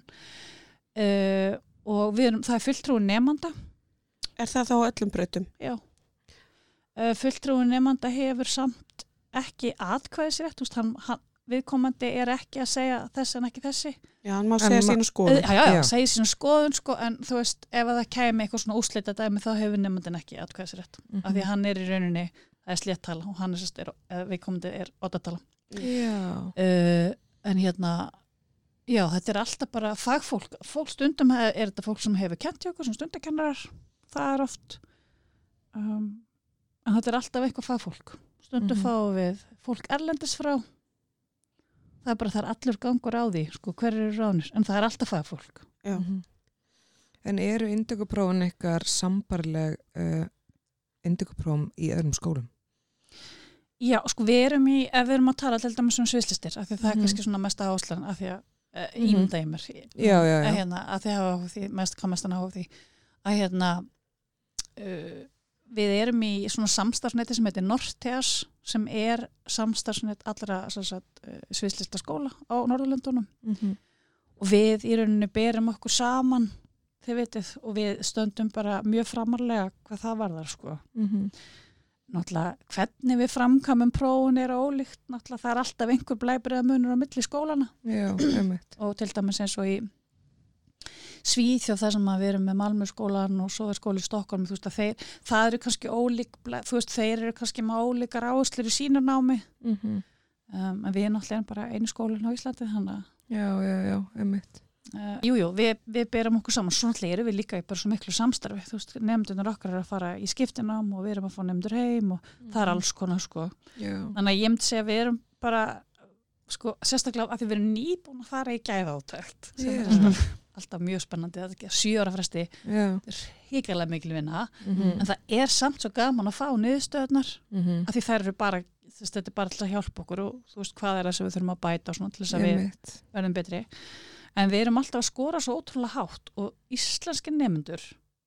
uh, og við erum, það er fulltrú nefnanda Er það þá á öllum brautum? Já. Uh, fulltrúin nefnanda hefur samt ekki atkvæðisrétt, þú veist, hann, hann, viðkomandi er ekki að segja þessi en ekki þessi. Já, hann má En segja sínu Uh, skoðun. já, já, Já. segja sína skoðun, sko, en þú veist, ef að það kæmi eitthvað svona úslita dæmi, þá hefur nefndin ekki atkvæðisrétt. Mhm. Af því að hann er í rauninni, það er sléttala og hann er, sérst, er uh, viðkomandi er oddatala. Já. Uh, en hérna, já, þetta er alltaf bara fagfólk. Fólk stundum he- er þetta fólk sem hefur kent hjá okkur, sem stundakennarar, það er oft, um, en þetta er alltaf eitthvað fagfólk. Stundum Mhm. fáum við fólk erlendis frá, það er bara það er allur gangur á því, sko, hver eru ránir, en það er alltaf fagfólk. Já. Mhm. En eru indökuprófin ykkar sambarleg uh, indökuprófum í öðrum skólum? Já, sko, við erum í, ef við erum að tala til dæmis um sviðslistir, af því að það er Mhm. kannski svona mesta áslan, af því að uh, Mhm. ímynda ég mér. Já, já, já. Að, hérna, að þið hafa því, mest hvað mestan á því, að hérna, uh, við erum í svona samstarfsneti sem heitir Norteas, sem er samstarfsnet allra uh, sviðslistaskóla á Norðurlöndunum Mhm. og við í rauninni berum okkur saman, þið vitið, og við stöndum bara mjög framarlega hvað það varðar, sko Mhm. Náttúrulega hvernig við framkamum prófun er ólíkt, náttúrulega það er alltaf einhver blæbriða munur á milli skólana Já, og til dæmis eins og í Svíþjóð þar sem að við erum með Malmö skólan og svo er skóli í Stokkólm þú veist að þeir, það eru kannski ólík þú veist, þeir eru kannski með ólíkar áherslur í sínu námi Mhm. um, en við erum náttúrulega bara einu skólinn á Íslandi þannig að Já, já, já, einmitt. Uh, jú, jú, við, við berum okkur saman svo náttúrulega erum við líka í bara svo miklu samstarfi þú veist, nefndunar okkar er að fara í skiptinám og við erum að fá nefndur heim og það er alls konar sko Já. þannig að ég myndi segja að við erum bara sko, sérstaklega að því við erum nýbúin að fara í gæða átækt sem Já. er svona alltaf mjög spennandi það er ekki sjö ára fresti, Já. híkarlega mikil vinna Mhm. en það er samt svo gaman að fá niðurstöðnar Mhm. að því þær eru bara þú veist, þetta er bara til að hjálpa okkur og þú veist hvað er það sem við þurfum að bæta og svona til þess að við verðum betri en við erum alltaf að skora svo ótrúlega hátt og íslenski nefndur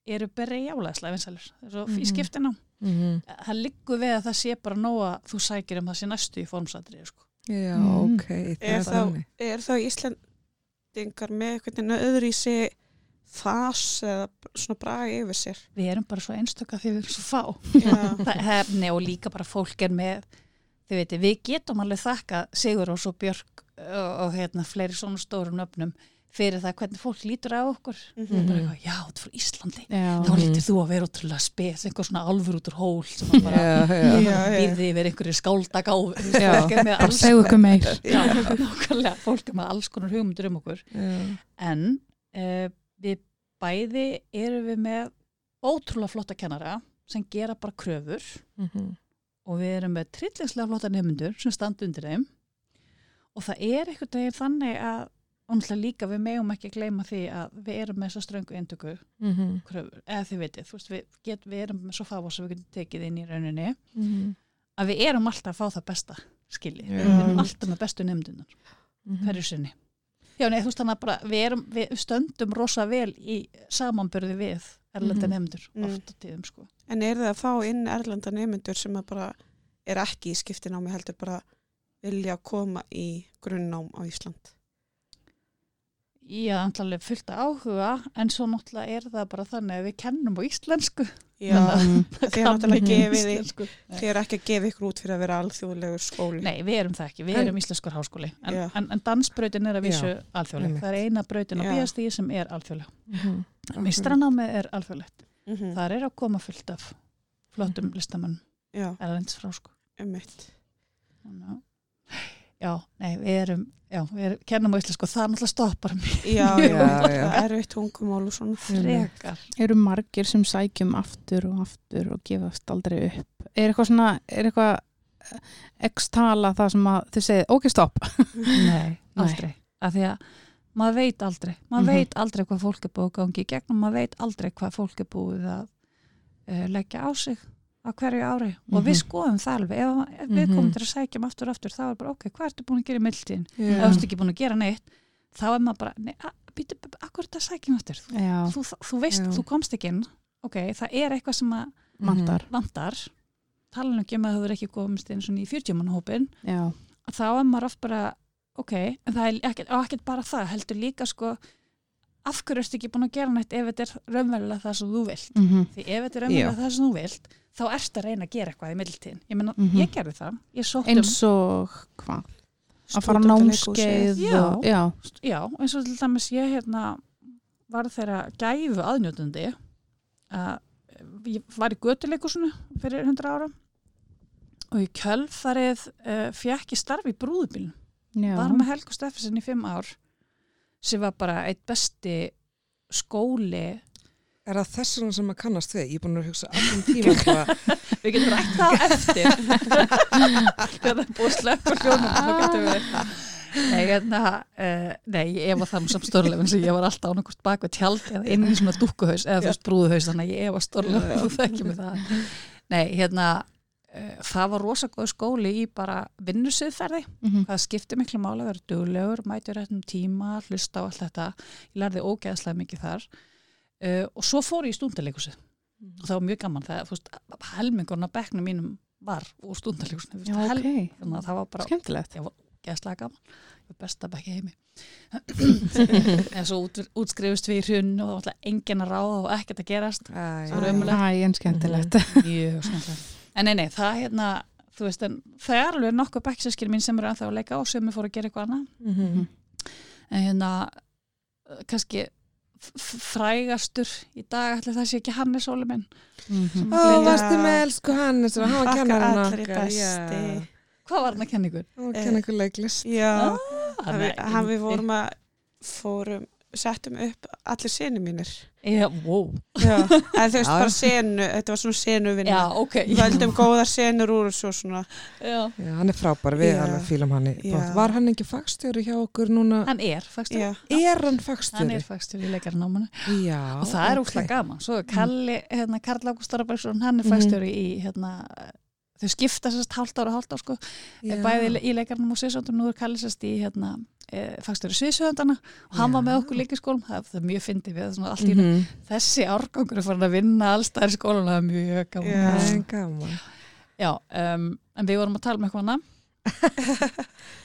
eru berjálæðslega vinsælir svo Mhm. í skiptina Mhm. það liggur við að það sé bara nóga þú sækir um það sé næstu í formsatri sko. Já, Mhm. ok. Það Er er þá-. Er þá Íslandingar með veginn öðru í sig fas eða svona braga yfir sér við erum bara svo einstöka því við erum svo fá hefni og líka bara fólk er með þið veitir, við getum alveg þakka Sigur og svo Björk og, og hérna, fleiri svona stórum nöfnum fyrir það hvernig fólk lítur á okkur. Mhm. bara eitthvað, já, þetta er frá Íslandi. Já. þá lítur þú að vera ótrúlega spes einhver svona alfur út úr hól sem að bara býrði yfir einhverju er bara alls segðu okkur meir. Já, nákvæmlega, fólk er með alls konar hugmyndur um okkur. Já. en uh, við bæði erum við með ótrúlega flotta kennara sem gera bara kröfur Mhm. og við erum með trillingslega flotta nefnendur sem standa undir þeim og það er einhvern veginn þannig að náttúrulega líka við megum ekki að gleyma því að við erum með svo ströngu endöku Mhm. kröfur, eða þið veitir, þú veist, við, get, við erum með svo fáa sem við getum tekið inn í rauninni Mhm. að við erum alltaf að fá það besta skilji, Já. við erum alltaf með bestu nefndunar Mhm. hverju sinni Já, nei, þú veist þannig að bara, við, erum, við stöndum rosa vel í samanbörði við erlenda Mhm. nefndur Mm. oft á tíðum sko. En er það að fá inn erlenda nefnendur sem að bara er ekki í skiptinámi heldur bara vilja koma í grunnnám á Ísland? Já, náttúrulega fullt af áhuga en svo náttúrulega er það bara þannig að við kennum á íslensku. Já, Mhm. þið er náttúrulega gefið þið er ekki að gefa ykkur út fyrir að vera alþjóðlegur skóli. Nei, við erum það ekki, við En- erum íslenskur háskóli. En, en, en dansbrautin er að vísu alþjóðleg. það er eina brautin á bíastíði sem er alþjóðleg. Mhm. Mistrannámið er alþjóðlegt. Mhm. þar er að koma fullt af flottum Mhm. listamann Já, erlends frá sko. Að- Já, nei, við erum já, við erum, kennum á íslensku, það náttúrulega stoppar mig Já, Já, já, já. erfitt tungumál og svona. frekar eru margir sem sækjum aftur og aftur og gefast aldrei upp er eitthvað svona, er eitthvað x-tala það sem að þið segið, ok, stopp Nei, aldrei. Af því að maður veit aldrei, maður Mhm. veit aldrei hvað fólk er búið að gangi í gegnum, maður veit aldrei hvað fólk er búið að uh, leggja á sig á hverju ári og við Mhm. skoðum það alveg, ef, ef við Mhm. komum til að sækjum aftur og aftur, þá er bara ok, hvað ertu búin að gera í mildtíðin? Ef Já. þú ert ekki búin að gera neitt, þá er maður bara, býtu, akkur þetta sækjum aftur? Þú, þú, þú veist, Já. þú komst ekki inn, ok, það er eitthvað sem að mandar vantar, tala nú ekki um að þú er ekki komist inn í 40 mann hópin, þá er maður oft bara ok, en það er ekkert bara það heldur líka sko af hverju ertu ekki búin að gera neitt ef þetta er raunverulega það sem þú vilt? Mm því ef þetta er raunverulega það sem þú vilt þá ertu að reyna að gera eitthvað í middeltíðin ég meina, Mhm. ég gerði það, ég sótt um eins og hvað? Að fara námskeið Já. og, já, já, eins og til dæmis ég hérna var þeirra gæfu aðnjótandi að ég var í götuleikusinu fyrir 100 ára og í kjölfarið uh, fekk ég starfi í brúðubílnum. Já. var með Helgu Steffensen í fimm ár sem var bara eitt besti skóli. Er það þess vegna sem maður kannast við? Ég er búin að hugsa allan tíma við getum rætt það á eftir. Þegar það er búið að slökka hljónum þá getum við Nei, hérna, uh, nei, ég var það samt stórlega en ég var alltaf ánakvort bak við tjald eða inn í svona dúkkuhaus eða þú veist brúðuhaus þannig að ég var stórlega þú þekkjum mig það. Nei, hérna, það var rosa góð skóli í bara vinnusöðferði Mhm. það skipti miklu máli að vera duglegur, mæti réttum tíma, hlusta á allt þetta. Ég lærði ógeðslega mikið þar. Uh, og svo fór ég í stúndaleikusið og það var mjög gaman. Það, þú veist, helmingurinn á bekknum mínum var úr stúndaleikusinu já, ok, þannig að það var bara skemmtilegt. Geðslega gaman. Ég var best að bekki heimi. En svo út, útskrifust við í hrunn og það var alltaf engin að ráða og ekkert að gerast. Æ, Svo ömurlegt. En nei, nei, það hérna þú veist, en það er alveg nokkuð bekkseskir mín sem eru ennþá að leika og sem er fór að gera eitthvað annað Mhm. en hérna uh, kannski frægastur í dag ætli það sé ekki Hannes Óli minn Mhm. Ó, varstu með elsku Hannes og hann var kennarinn okkar, besti. já. hvað var hann að kenna ykkur? Hann var að kenna ykkur leiklist. Já, Ah, hann við vorum að fórum, settum upp allir senu mínir. Já, wow. Já, en þú veist bara senu, þetta var svona senu vinna. Já, ok. Völdum góðar senur úr og svo svona. Já. Já, hann er frábær, við Já. alveg fílum hann. Var hann ekki fagstjóri hjá okkur núna? Hann er fagstur. Já, Er hann Hann fagstjóri? er fagstur í leikarnámanu. Já. og það er ok. úrslega gaman. Svo er Kalli, hérna, Karl Ágúst Árabergsson, hann er Mhm. fagstjóri í, hérna, þau skipta sérst hálft ára, hálft ára, sko. Já. Bæði í, leikarnum og sviðsöndum, nú er Kalli sérst í, hérna, e, fagstjóri sviðsöndana og hann var Já. með okkur líka í skólum. Það, það er mjög fyndið við, svona allt í Mhm. þessi árgangur er farin að vinna allstæðar í skólanum, það er mjög gaman. Er gaman. Já, um, en við vorum að tala um eitthvað annað.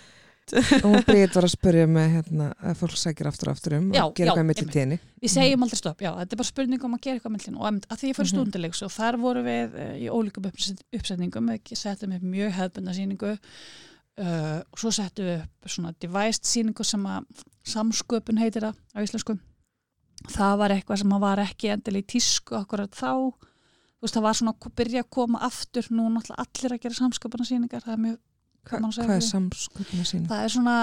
og Bríð var að spyrja með hérna, að fólk sækir aftur og aftur um Já, og gera já, eitthvað einmitt. tíðinni Við segjum aldrei stopp, já, þetta er bara spurning um að gera eitthvað mellin og að því ég fyrir Mhm. stúndilegs og þar voru við uh, í ólíkum uppset- uppsetningum, ekki settum upp mjög hefðbundna sýningu uh, og svo settum við upp svona devised sýningu sem að samsköpun heitir það á íslensku. Það var eitthvað sem að var ekki endilega í tísku akkurat þá, þú veist, það var svona að byrja að koma aftur, nú náttúrulega allir að gera samsköpuna sýningar, það er mjög Hva, hvað er samsköpuna sín? það er svona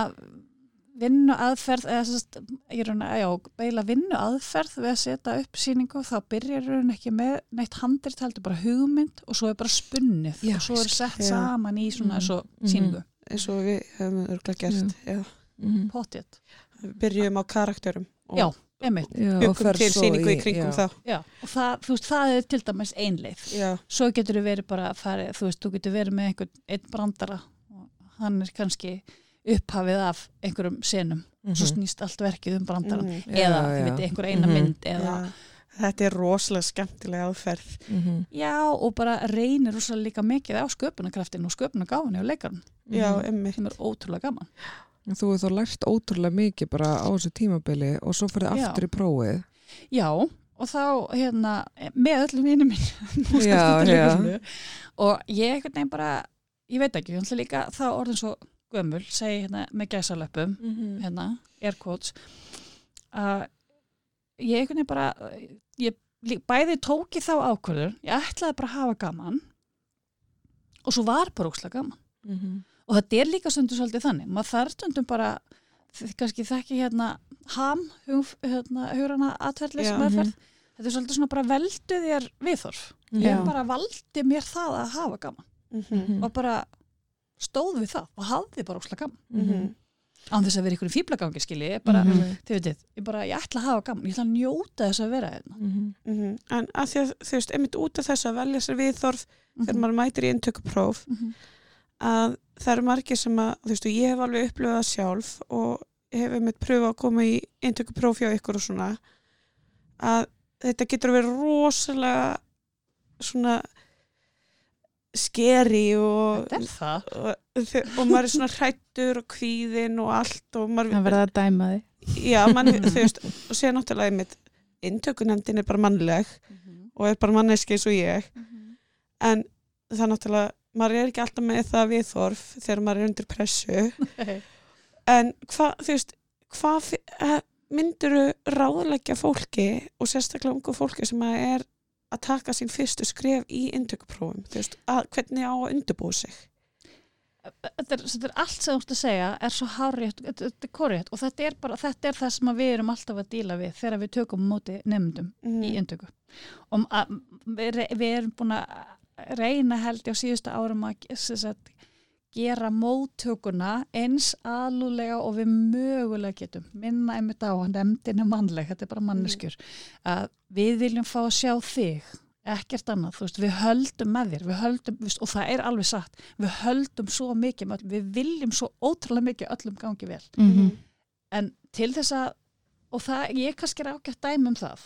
vinnu aðferð eða sérst, ég er að, já, beila vinnu aðferð við að setja upp sýningu þá byrjar hún ekki með neitt handrit heldur bara hugmynd og svo er bara spunnið Já, og svo er sett Já. saman í svona Mhm. eins og Mhm. sýningu eins og við hefum örgulega gert já. Mhm. potið, við byrjum á karakterum og Já. og til svo síningu í kringum já. það Já, og það, þú veist, það er til dæmis einleið já, svo getur þú verið bara að fara þú veist, þú getur verið með einhvern einn brandara hann er kannski upphafið af einhverjum senum Mhm. svo snýst allt verkið um brandaran Mhm. eða, Já, þið já. veit, einhver eina Mhm. mynd eða já. þetta er rosalega skemmtilega aðferð Mhm. Já, og bara reynir rosalega líka mikið á sköpunarkraftin og sköpunargáfinni og Mhm. emmitt sem er ótrúlega gaman. Þú hefur þá lært ótrúlega mikið bara á þessu tímabili og svo fyrir Já. aftur í prófið Já, og þá hérna með öllum vinnum minn Já, já. og ég einhvern veginn bara ég veit ekki, hann líka þá orðin svo gömul, segi hérna með gæsalöpum hérna, air quotes að ég einhvern veginn bara ég bæði tóki þá ákvörður ég ætlaði bara að hafa gaman og svo var bara ókslega gaman. Mhm. og þetta er líka stundum svolítið þannig maður þarf stundum bara kannski þekki hérna ham hérna, hugrana atverðlis meðferð þetta er svolítið svona bara veldu þér viðþorf ég bara valdi mér það að hafa gaman Mhm. og bara stóð við það og hafði bara óslega gaman Mhm. án þess að vera ykkur fýblagangi skilji ég bara, Mhm. þið veitir, ég bara, ég ætla að hafa gaman ég ætla að njóta þess að vera hérna Mhm. Mhm. en að því að þú veist, einmitt út af þess að velja sér viðþorf þegar Mhm. maður mætir í inntökupróf Mhm. að það eru margir sem að þú veist, og ég hef alveg upplöfað það sjálf og hef einmitt pröfað að koma í inntökupróf hjá ykkur og svona að þetta getur verið rosalega svona skeri og, er og, og maður er svona hrættur og kvíðinn og allt og maður Það verða að dæma þig. já, mann, þú veist, og sér náttúrulega einmitt inntökunemndin er bara mannleg og er bara manneski eins og ég. En það náttúrulega maður er ekki alltaf með það viðþorf þegar maður er undir pressu. En hvað, þú veist hvað myndur ráðleggja fólki og sérstaklega ungu fólki sem er að taka sín fyrstu skref í inntökuprófum, þú veist, að, hvernig á að undirbúa sig þetta er, þetta er allt sem þú ert að segja er svo hárétt, þetta er korrétt og þetta er bara, þetta er það sem við erum alltaf að díla við þegar við tökum móti nefndum mm. í inntöku og að, við, við erum búin að reyna held ég á síðustu árum að sagt, gera móttökuna eins alúlega og við mögulega getum. Minna einmitt á að nefndin er mannleg þetta er bara manneskjur. Að við viljum fá að sjá þig ekkert annað, þú veist, við höldum með þér við höldum, veist, og það er alveg satt. Við höldum svo mikið öllum við viljum svo ótrúlega mikið öllum gangi vel. Mhm. en til þess að og það, ég kannski er ágætt dæmi um það.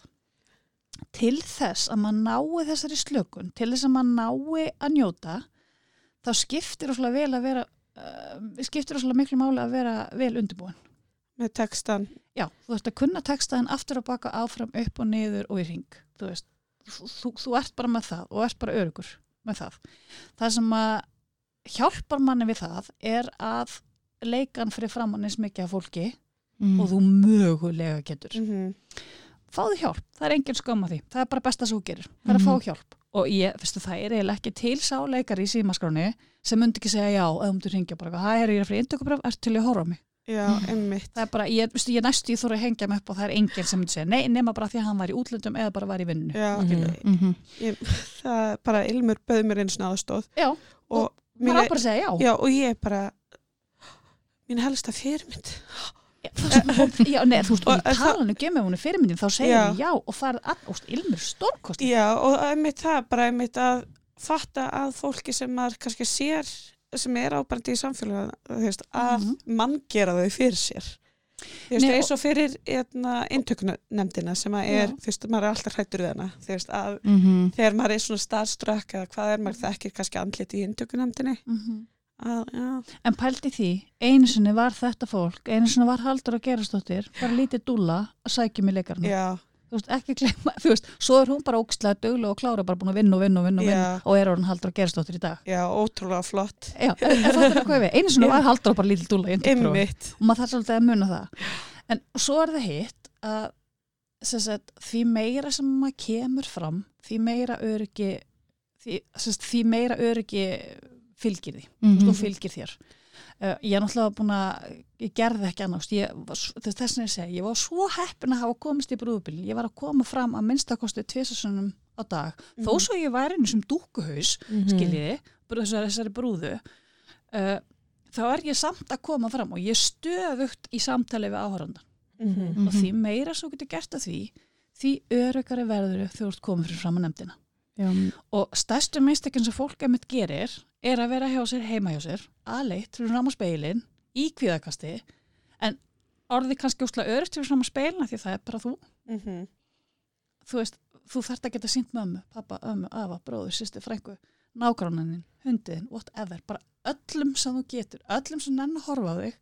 Til þess að maður nái þessari slökun til þess að maður nái að njóta þá skiptir óslega vel að vera uh, skiptir óslega miklu máli að vera vel undirbúin. Með textan já, þú ert að kunna textaðin aftur og baka áfram upp og niður og í ring þú veist, þú, þú, þú ert bara með það og ert bara örugur með það. Það sem að hjálpar manni við það er að leikan fyrir framann eins mikið af fólki Mhm. og þú mögulega getur. Mm -hmm. fáðu hjálp, það er engin skam að því. Það er bara besta þú gerir, það er að fá hjálp og ég, veistu, það er eiginlega ekki til sáleikar í símaskráni sem myndi ekki segja já, eða um þú ringja bara, hæ, er ég er fyrir indökubröf, ert til að horfa á mig? Já, einmitt. Það er bara, ég, veistu, ég næstu, ég þóra að hengja mig upp og það er enginn sem myndi segja, nei, nema bara því að hann var í útlöndum eða bara var í vinnu. Já, Mhm. Mhm. ég, það er bara Ilmur bauð mér einu svona aðstóð já, og maður á bara að segja já, já, og ég er bara mín helsta fyrirmynd. Já, já nei, þú veist, og Og ég það- tala nú ekki um ef hún er fyrirmyndin, þá segir hún já og það er all, og ilmur stórkost já, og einmitt það bara einmitt að fatta að fólki sem maður kannski sér sem er ábærandi í samfélaginu þú veist, að Mhm. mann gera þau fyrir sér þú veist, eins og fyrir hérna, inntökunemndina sem að er, þú veist, maður er alltaf hrættur við hana þú veist, að Mhm. þegar maður er svona starfströkk eða hvað er maður þekkir kannski andlit í inntökunemndinni mm -hmm. En pældi því, einu sinni var þetta fólk, einu sinni var Haldur að gerastóttir, bara lítið dúlla að sækja mig leikarna. já, Þú veist, ekki glemma, þú veist, svo er hún bara ógstlega duglega og klára, bara búin að vinna og vinna og vinna og, vinna, og er orðin Haldur að gerastóttir í dag. já, ótrúlega flott. Já, einu sinni var Haldur bara lítið Einmitt. Og maður þarf svolítið að muna það. En svo er það hitt að sagt, því meira sem maður kemur fram, því meira öryggi, því, sagt, því meira öryggi fylgir því. Mhm. þú fylgir þér uh, ég er náttúrulega búin að ég gerði ekki annars þess að ég segi, ég var svo heppin að hafa komist í brúðbílinn, ég var að koma fram að minnstakosti tvisasunum á dag þó Mhm. svo ég væri einu sem dúkuhaus Mhm. skiljiði, mm. þessari, brúðu uh, þá er ég samt að koma fram og ég er stöðugt í samtali við áhörðan Mhm. og því meira svo getur gert að því því örugari verður þú ert komið fyrir fram að nefndina Já, og stærstu mistökinn sem fólk emitt gerir er að vera hjá sér heima hjá sér aðleitt fyrir fram á speilin í kvíðakasti en orðið kannski úsla örugt fyrir fram á speilina því það er bara þú Mhm. þú veist, þú þarft að geta sínt mömmu, pappa, ömmu, afa, bróður, sýsti, frængu nágrannanin, hundiðin, whatever bara öllum sem þú getur, öllum sem nenn að horfa á þig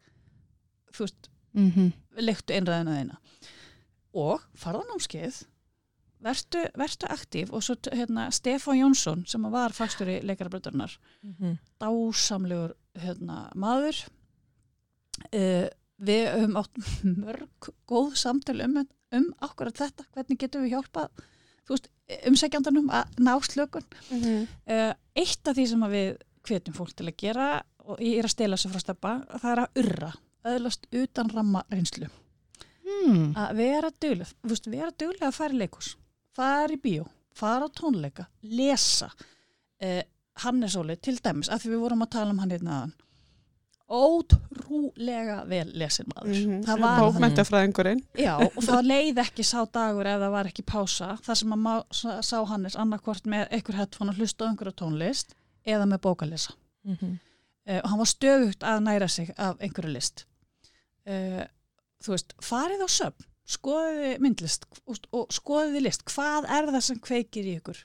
þú veist, mhm. leiktu einræðina þeina og farðanámskeið vertu, vertu aktív og svo hérna, Stefán Jónsson sem var fagstjóri leikarabröðurnar Mhm. dásamlegur hérna, maður uh, við höfum átt mörg góð samtöl um, um akkurat þetta, hvernig getum við hjálpað umsækjandanum að ná slökun Mhm. uh, eitt af því sem að við hvetjum fólk til að gera og ég er að stela þessu frá steppa það er að urra, öðlast utan ramma reynslu Hmm. að vera veist, vera dugleg að fara í leikus, fara í bíó fara á tónleika, lesa uh, Hannesóli til dæmis, af því við vorum að tala um hann hérna aðan ótrúlega vel lesin maður var Bókmæntafræðingurinn Já, og það leið ekki sá dagur ef það var ekki pása, það sem að má, sá Hannes annarkvort með einhver headphone að hlusta á einhverja tónlist eða með bókalesa. Mhm. Uh, og hann var stöðugt að næra sig af einhverju list. Uh, þú veist, farið á söfn, skoðiði myndlist og, skoðiði list, hvað er það sem kveikir í ykkur?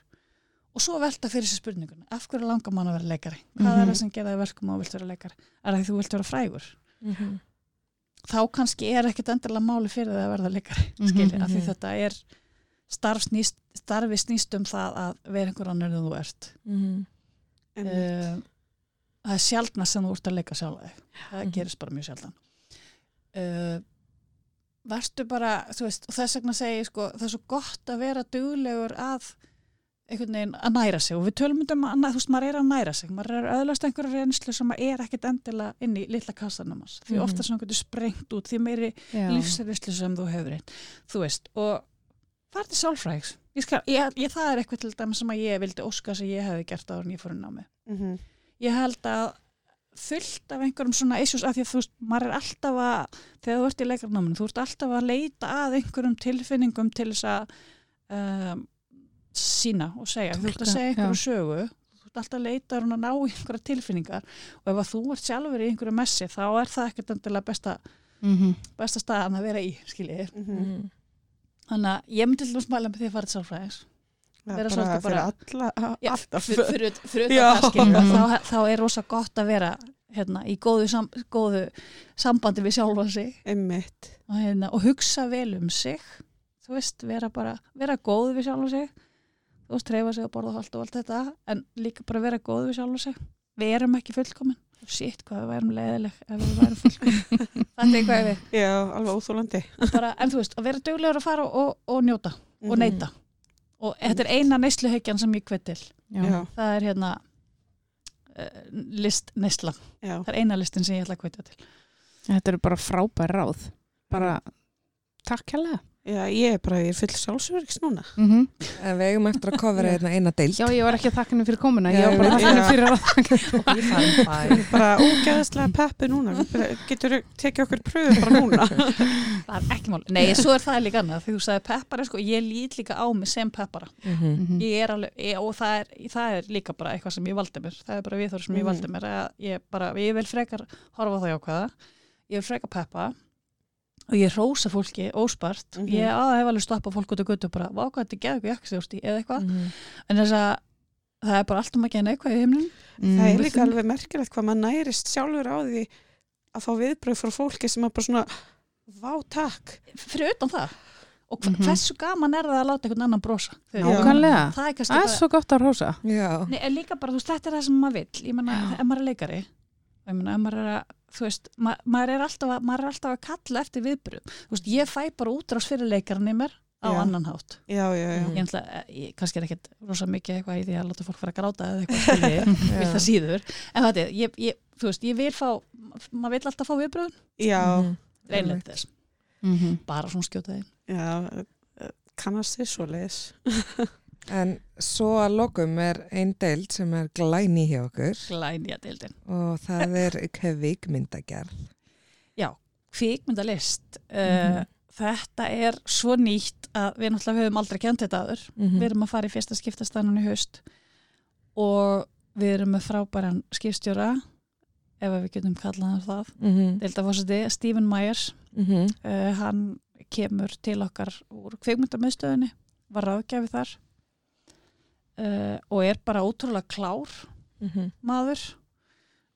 Og svo velta fyrir sér spurningun, af hverju langar mann að vera leikari? Hvað er Mhm. það sem gerði verkum og vilt vera leikari? Er það því þú vilt vera frægur? Mhm. þá kannski er ekkit endilega máli fyrir það að verða leikari Mhm, skilji, af því mhm. þetta er starf snýst, starfi snýst um það að vera einhver annar en þú ert Mhm. Uh, það er sjaldna sem þú ert að leika sjálfa þig það Mhm. gerist bara mjög sjaldan uh, verstu bara þú veist, og þess vegna segi sko það er svo gott að vera duglegur að einhvern veginn að næra sig. Og við tölum um að, þú veist, maður er að næra sig. Maður er öðlast einhverja reynslu sem maður er ekkit endilega inn í litla kassanum hans. Því Mhm. ofta sem hann getur sprengt út því meiri lífsreynslu sem þú hefur einn þú veist, og farið til sálfræðings. Ég skal, ég, ég, það er eitthvað til dæmis sem að ég vildi óska sem ég hefði gert áður en ég fór inn á mig Mhm. ég held að fullt af einhverjum svona issues af því að þú veist, maður er alltaf að þegar þú ert í leikarnáminu, þú ert alltaf að leita að einhverjum tilfinningum til þess að um, sína og segja, þú ert að segja einhverju já. sögu þú ert alltaf að leita að ná einhverja tilfinningar og ef að þú ert sjálfur í einhverju messi þá er það ekkert endilega besta, Mhm. besta staðan að vera í skiljið, Mhm. Mhm. þannig að ég myndi til að smæla með því að fara til er Vera bara svolítið fyrir bara- alla, Já, alltaf. fyrir, fyrir, fyrir þá, þá er rosa gott að vera hérna, í góðu, sam, góðu sambandi við sjálfa sig. Og, hérna, og hugsa vel um sig. Þú veist, vera bara vera góð við sjálfa sig. Þú veist, treyfa sig og borða allt og allt þetta en líka bara vera góð við sjálfa sig. Við erum ekki fullkomin. Shit, hvað við værum leiðileg ef við værum fullkomin. Þetta er hvað við. Já, alveg óþúlandi bara, en þú veist, að vera duglegur að fara og, og njóta og Mhm. neyta og þetta er eina neysluhyggjan sem ég hvet til Já. Það er hérna uh, list neysla já, það er eina listin sem ég ætla að hvetja til Þetta eru bara frábær ráð. Bara takk hérlega. Já, ég er bara í full sálsverks núna. Mm En við eigum eftir að kofera hérna eina deild. Já, ég var ekki að þakka henni fyrir komuna. Ég var bara að þakka henni fyrir að Í þann bæ. bara ógæðislega peppu núna. Getur tekið okkur pröfu bara núna. Það er ekki mál, nei, svo er það líka annað. Því þú sagði peppara, sko, ég lít líka á mig sem peppara, Mhm. ég er alveg ég, og það er, það er líka bara eitthvað sem ég valdi mér. Það er bara viðhór sem ég Mhm. valdi mér ég, bara, ég vil frekar horfa og ég rósa fólki óspart Mhm. ég að hef alveg stoppað fólk út á götu og bara, vá hvað þetta geðu ekki jakkstjórst í eða eitthvað Mhm. en þess að það er bara allt um að gena eitthvað í heimlinn Mm. það er líka alveg merkilegt hvað maður nærist sjálfur á því að fá viðbröð frá fólki sem er bara svona vá takk fyrir utan það og mm Mhm. hversu gaman er það að láta einhvern annan brosa Nákvæmlega. það er Það er bara, svo gott að rosa. Já, Nei, líka bara, þú veist, þetta er það sem maður vill ég menna, ef maður er leikari ég ef maður er að þú veist, ma maður, er alltaf að, maður er alltaf að kalla eftir viðbröð, þú veist, ég fæ bara útrás fyrir leikarinn í mér á Já. annan hátt. Já, já, já, ég, ætla, ég kannski er ekkert rosa mikið eitthvað í því að láta fólk fara að gráta eða eitthvað skilji, vil það síður. En þetta er, ég, ég, þú veist, ég vil fá maður vil alltaf fá viðbröðun, já, Mhm. reynlega þess. Mhm. bara svona skjóta þeim já eh, kannast þið svo leiðis En svo að lokum er ein deild sem er glæni hjá okkur glænja deildin og það er kvikmyndagerð. kvikmyndalist Mhm. uh, þetta er svo nýtt að við náttúrulega höfum aldrei kent þetta aður Mhm. við erum að fara í fyrsta skiptastannan í haust og við erum með frábæran skipstjóra ef við getum kallað það Mhm. deildafórseti, Stephen Myers Mhm. uh, hann kemur til okkar úr kvikmyndamiðstöðinni var ráðgjafi þar uh, og er bara ótrúlega klár Mhm. maður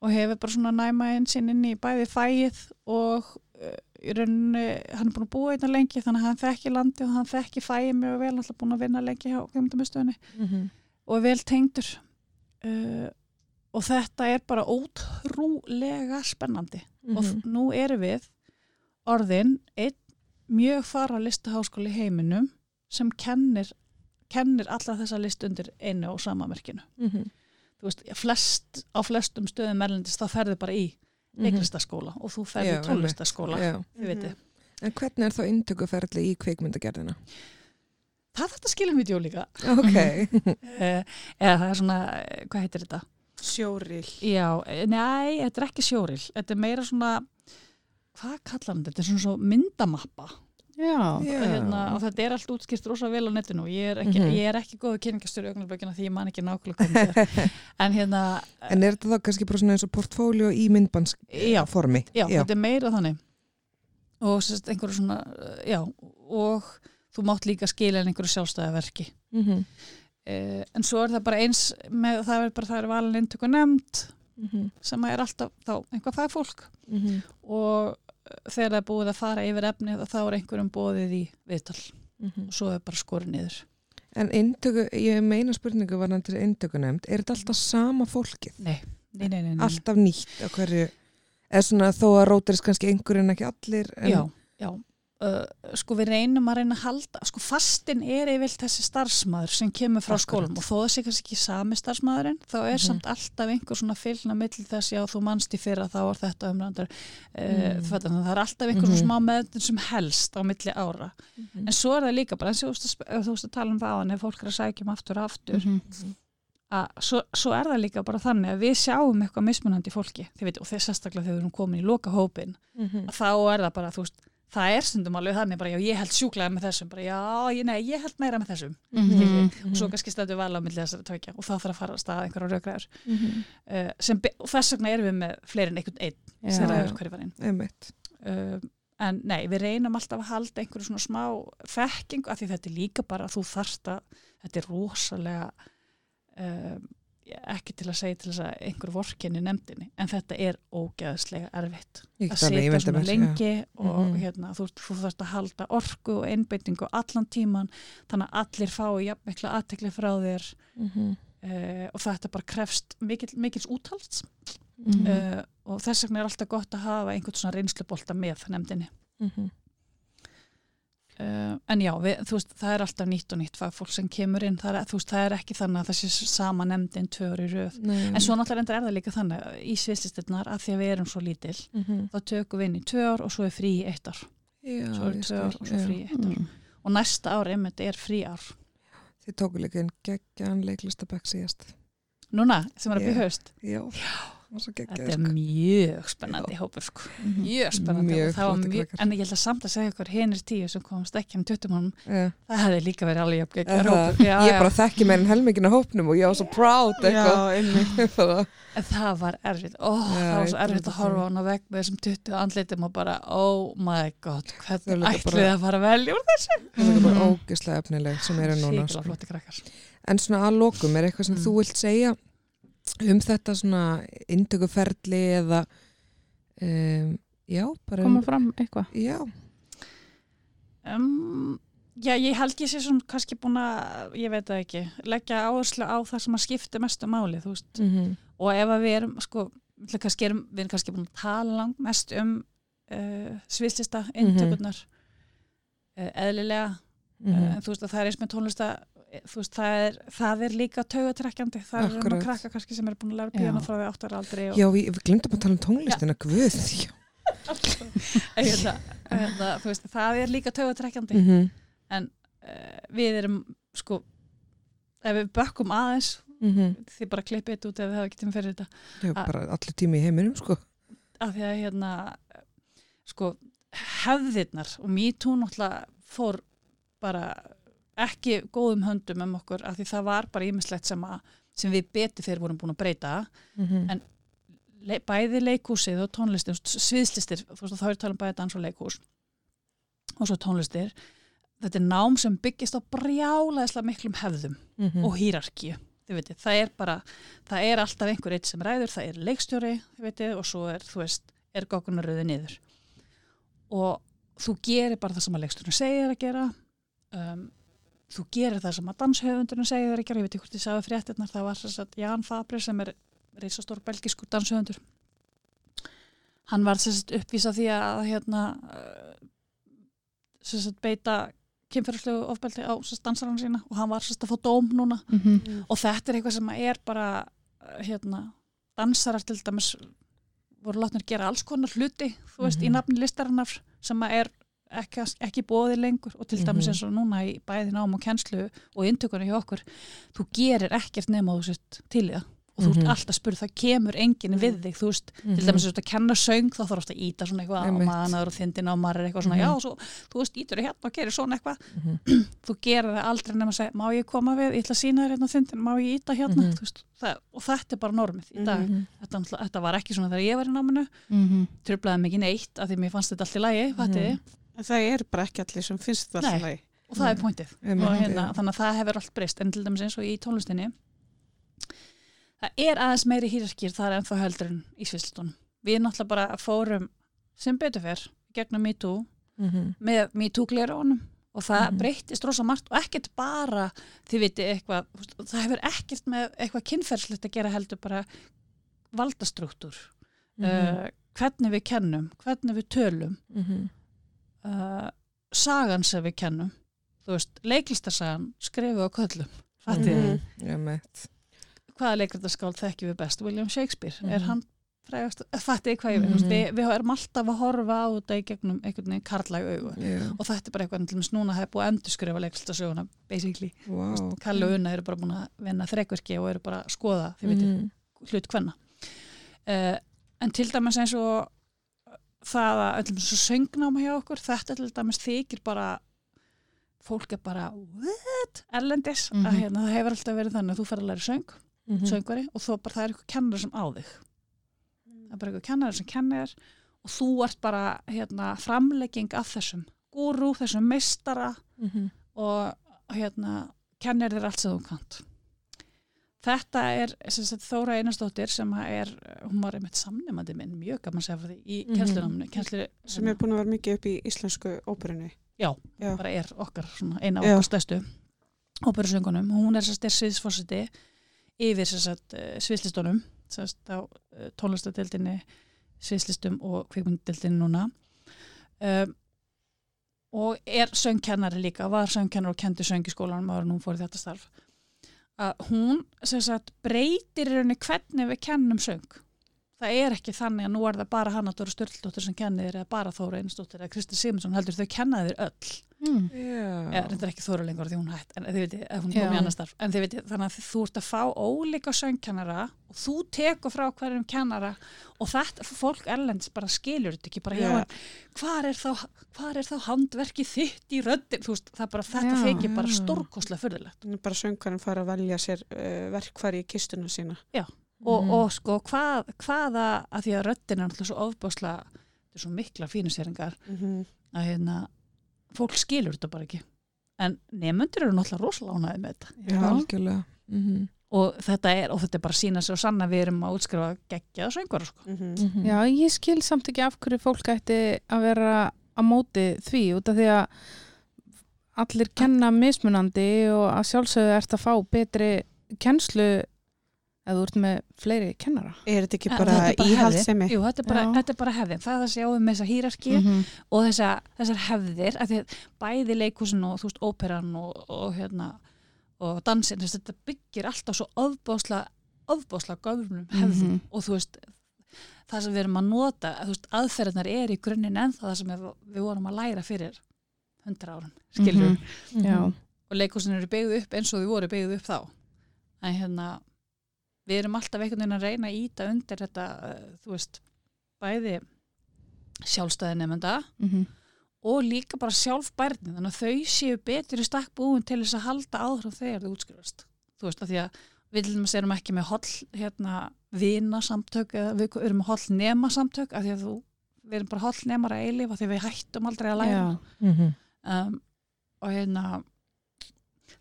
og hefur bara svona næma einn sinn inn í bæði fæið og uh, rauninni, hann er búin að búa einna lengi þannig að hann þekki landi og hann þekki fæið mjög vel, alltaf búin að vinna lengi hjá kemdamistöðunni Mhm. og er vel tengdur uh, og þetta er bara ótrúlega spennandi og Mhm. nú erum við orðin einn mjög fara listaháskóli heiminum sem kennir, kennir alla þessa list undir einu og sama merkinu Mhm. þú veist, flest, á flestum stöðum erlendist þá ferðu bara í leiklistaskóla og þú ferðu Já, í tónlistaskóla Já. þið viti. En hvernig er þá inntökuferðli í kvikmyndagerðina? það þetta skilum við djó líka Ok. Eh, eða það er svona, eh, hvað heitir þetta? sjóril Já, eh, nei, þetta er ekki sjóril þetta er meira svona hvað kallar hann þetta? Þetta er svona svo myndamappa Já. Já. hérna, og þetta er allt útskýrt rosa vel á netinu og ég er ekki, ég er ekki góð kynningastur í augnabökina því ég man ekki nákvæmlega en hérna, En er þetta þá kannski bara svona eins og portfóljó í myndbandsformi? já, þetta er meira þannig og sérst einhverju svona já, og þú mátt líka skila inn einhverju sjálfstæða verki Mhm. uh, en svo er það bara eins með, það er bara það er valin inntöku nefnd Mhm. sem er alltaf þá einhvað fagfólk Mhm. og þegar það er búið að fara yfir efnið þá er einhverjum bóðið í viðtal Mhm. og svo er bara skorið niður En inntöku, ég meina spurningu var til inntökunemnd, er þetta alltaf sama fólkið? nei, nei, nei, nei, nei. Alltaf nýtt á hverju, eða svona þó að rótirist kannski einhver en ekki allir? En, já, já uh, sko við reynum að reyna að halda sko fastin er yfirlt þessi starfsmæður sem kemur frá skólum og þó sé kannski ekki sami starfsmæðurinn þá er Mhm. samt alltaf einhver svona fylgna mill þess já þú manst í fyrra þá var þetta umrændar uh, Mm. það er alltaf einhver Mhm. svona smá meðn sem helst á milli ára Mhm. en svo er það líka bara þú veist að tala um hann ef fólk er að sækja um aftur og aftur Mhm. að svo, svo er það líka bara þannig að við sjáum eitthvað mismunandi fólki veit, og þess sérstaklega þegar við erum komin í loka hópin Mhm. þá er það bara, þú veist, það er stundum alveg þannig bara, já, ég held sjúklega með þessum bara, já, ég, nei, ég held meira með þessum Mhm. og svo kannski stættu vel á milli þessari tveikja og þá þarf að fara að staða einhverja raugræður Mhm. uh, sem, be- og þess vegna erum við með fleiri en einhvern einn sem Já. ræður hverju var inn Einmitt. uh, en nei, við reynum alltaf að halda einhverju svona smá þekking af því þetta er líka bara að þú þarft að þetta er rosalega uh, ekki til að segja til þess að einhver vorkinni nefndinni, en þetta er ógeðslega erfitt að ímyndað svona lengi og Mhm. hérna, þú, þú þarfst að halda orku og einbeitingu allan tíman þannig að allir fái jafn mikla aðtekli frá þér Mhm. uh, og þetta bara krefst mikil, mikils úthalds Mhm. uh, og þess vegna er alltaf gott að hafa einhvern svona reynslubolta með nefndinni Mhm. Uh, en já, við, þú veist, það er alltaf nýtt og nýtt fagfólk sem kemur inn, það er, þú veist, það er ekki þannig að það sé sama nefndin tvö ári í Nei. en svo náttúrulega er það líka þannig í sviðslistirnar að því að við erum svo lítil Mhm. þá tökum við inn í tvö ár og svo er frí í eitt ár Já, svo er ég tvö ár skil, og svo já. frí í eitt ár Mm. og næsta ár einmitt er frí ár Þið tóku líka einn geggjan leiklistabæk síðast. núna, sem er að Já. byrja haust Já. svo Þetta er sko. mjög spennandi hópur sko. Mjög spennandi Mjög það var flottir mjög, krakkar. en ég held að samt að segja ykkur hinir tíu sem komast ekki um 20 mánum Já. það hefði líka verið alveg það? hópur já, Ég já. bara þekki meir en helmingin á hópnum og ég var svo proud eitthvað. það var erfitt, ó, Já, það var svo erfitt að horfa á hana veg með þessum 20 andlitum og bara, oh my god, hvernig ætlið bara- að fara að velja úr þessu? það er bara ógislega efnileg sem eru núna. Sko. En svona að lokum, er eitthvað sem Mm. þú vilt segja um þetta svona indökuferli eða um, já, bara koma um, fram eitthvað? Já, Um, já, ég held sé svona kannski búin að, ég veit það ekki, leggja áherslu á það sem að skipta mestu máli, þú veist. mm Og ef að við erum, sko, kannski, erum, við erum kannski búin að tala langt mest um uh, sviðslista, inntökurnar, uh, eðlilega, Mhm. uh, en þú veist að það er eins með tónlista, eh, þú veist, það er, það er líka taugatrekkjandi, það er um Akkurat. að krakka kannski sem er búin að læra píano frá því áttar aldrei og já við, við glemdum að tala um tónlistina já. hérna, hérna, þú veist, það er líka taugatrekkjandi. mm uh, við erum sko ef við bökkum aðeins þið bara klippið þetta út ef við ekki tíma fyrir þetta. Já, bara allir tími í heiminum sko. Af því að hérna sko hefðirnar og MeToo náttúrulega fór bara ekki góðum höndum um okkur af því það var bara ímislegt sem, sem við betur fyrir vorum búin að breyta. Mm Le, bæði leikhúsið og tónlistin sviðslistir, þú veist þá er talað um bæði dans og leikhús og svo tónlistir. Þetta er nám sem byggist á brjálæðislega miklum hefðum Mhm. og hýrarkíu þið veitir, það er bara, það er alltaf einhver eitt sem ræður, það er leikstjóri veitir, og svo er, þú veist, er goggunaröðu niður. Og þú gerir bara það sem að leikstjórinn segir að gera um, þú gerir það sem að danshöfundurinn segir þér að gera, ég veit ekki hvort ég sagði fréttirnar, það var þess að Jan Fabri sem er reisastór belgisku danshöfundur. Hann var þess að uppvísa því að hérna þess að beita kynferðarslegu ofbeldi á dansarann sína. Og hann var sérst að fá dóm núna. Mm. -hmm. og þetta er eitthvað sem er bara hérna, dansarar til dæmis voru látnir gera alls konar hluti þú veist, í Mhm. nafni listarinnar sem að er ekki, ekki bóði lengur og til dæmis Mhm. eins og núna í bæði nám og kennslu og inntökunni hjá okkur þú gerir ekkert nema þú sett til það og þú ert Mhm. alltaf að spurða, það kemur enginn við þig, þú veist, til dæmis þú ert að kenna söng þá þarf að íta svona eitthvað á maður og þindina og maður eitthvað svona, Mhm. já, svo, þú veist, ítur hérna og gerir svona eitthvað Mhm. þú gerir það aldrei nema að segja má ég koma við, ég ætla að sína þér hérna þindin má ég íta hérna, Mhm. veist það, og þetta er bara normið í dag Mhm. þetta, þetta var ekki svona þegar ég var í náminu Mhm. tröflaði mikið neitt af því mér fannst þetta allt í lagi, Mhm. En það er bara ekki allir sem finnst það Nei. alltaf lagi. og það er pointið Einmitt, og hérna, þannig að það hefur allt breyst en til dæmis eins og í tónlistinni það er aðeins meiri hýrarkýr þar en þá heldur en í svislutunum við náttúrulega bara fórum sem betur fyrr gegnum MeToo Mhm. með MeToo glerónum og það Mhm. breyttist rosa margt og ekkert bara þið viti eitthvað, það hefur ekkert með eitthvað kynferðslegt að gera heldur bara valdastruktúr Mhm. uh, hvernig við kennum, hvernig við tölum Mhm. Uh, sagan sem við kennum þú veist, leiklistasagan skrifu á köllum. Já, mitt. hvaða leiklistaskáld þekkjum við best William Shakespeare, er Mhm. hann frægast, fattiði hvað ég við, Mhm. við, við erum alltaf að horfa á þetta í gegnum einhvern veginn karlæg augu Já, og þetta er bara eitthvað, til dæmis núna hefur búið að endurskrifa leiklistasöguna, basically wow. Kalli og Unna eru bara búin að vinna þrekverki og eru bara að skoða, þið veitir, Mhm. hlut hvenna uh, en til dæmis eins og það að öllum svo söngnáma hjá okkur, þetta til dæmis þykir bara fólk er bara what? Erlendis, Mhm. að hérna, það hefur alltaf verið þannig að þú fer að læra söng, Mhm. söngvari og þó bara það er eitthvað kennar sem á þig það er bara eitthvað kennar sem kennir og þú ert bara hérna, framlegging af þessum gúrú, þessum meistara Mhm. og hérna kennir þér allt sem þú kant þetta er sagt, Þóra Einarsdóttir sem er, hún var einmitt samnefandi minn, mjög gaman að segja frá því í Mhm. kennslunáminu, kennslu Sem er búin að vera mikið upp í íslensku óperunni. Já, Já. bara er okkar svona, eina af Já. okkar stærstu óperusöngunum, hún er er sviðsforsiti yfir sérst sviðslistunum uh, tónlistadeildinni sviðslistum og kvikmyndadeildinni núna um, og er söngkennari líka, var söngkennari og kendi söng í skólanum ára nú fór í þetta starf að hún sérst breytir í rauninni hvernig við kennum söng. Það er ekki þannig að nú er það bara Hanna Dóra Sturldóttir sem kennir eða bara Þóra Einsdóttir eða Kristi Simonsson heldur þau kenna þér öll mm. eða þetta er ekki þóra lengur því hún hætt en þið veitir, hún kom í Já. annar starf en þið veitir, þannig að þú ert að fá ólíka söngkennara og þú tekur frá hverjum kennara og þetta, fólk erlends bara skilur þetta ekki bara, en hvar er er þá handverkið þitt í röddin þú veist, það bara, þetta þykir bara stórkoslega fyrðilegt Nú bara söngvarinn fara að velja sér uh, verkfæri í kistuna sína og, Mhm. og sko, hvað, hvaða að því að röddin er náttúrulega svo ofbáslega þetta er svo mikla fínuseringar mm -hmm. að hérna, fólk skilur þetta bara ekki en nefnundir eru náttúrulega rosalega ánæði með þetta Já, algjörlega Mhm. og þetta er, og þetta er bara að sína sig og sanna við erum að útskrifa geggjaða söngur sko. Mhm. Já, ég skil samt ekki af hverju fólk ætti að vera á móti því út af því að allir kenna mismunandi og að sjálfsögðu ert að fá betri kennslu ef þú ert með fleiri kennara. Er þetta ekki bara bara íhaldsemi? Jú, þetta er bara, þetta er bara hefðin það er það sjáum með þessa hýrarki -hmm. og þessa, þessar hefðir að því að bæði leikhúsin og þú veist óperan og, og hérna og dansin, þess, þetta byggir alltaf svo ofbásla, ofbásla göfnum hefðum Mhm. og þú veist það sem við erum að nota, þú veist aðferðnar er í grunninn ennþá það sem við, við vorum að læra fyrir hundra árum, skilur Mhm. Já, og leikhúsin eru byggðu upp eins og þau voru byggðu upp þá en hérna við erum alltaf einhvern veginn að reyna að íta undir þetta, uh, þú veist bæði sjálfstæði nefnda mm og líka bara sjálfbærni þannig að þau séu betur í stakk búin til þess að halda áður þegar þau útskrifast þú veist, að því að við erum ekki með holl hérna, vina samtök eða við erum með holl nema samtök af því að þú, við erum bara holl nemar að eilif af því við hættum aldrei að læra já. Mhm. um, og hérna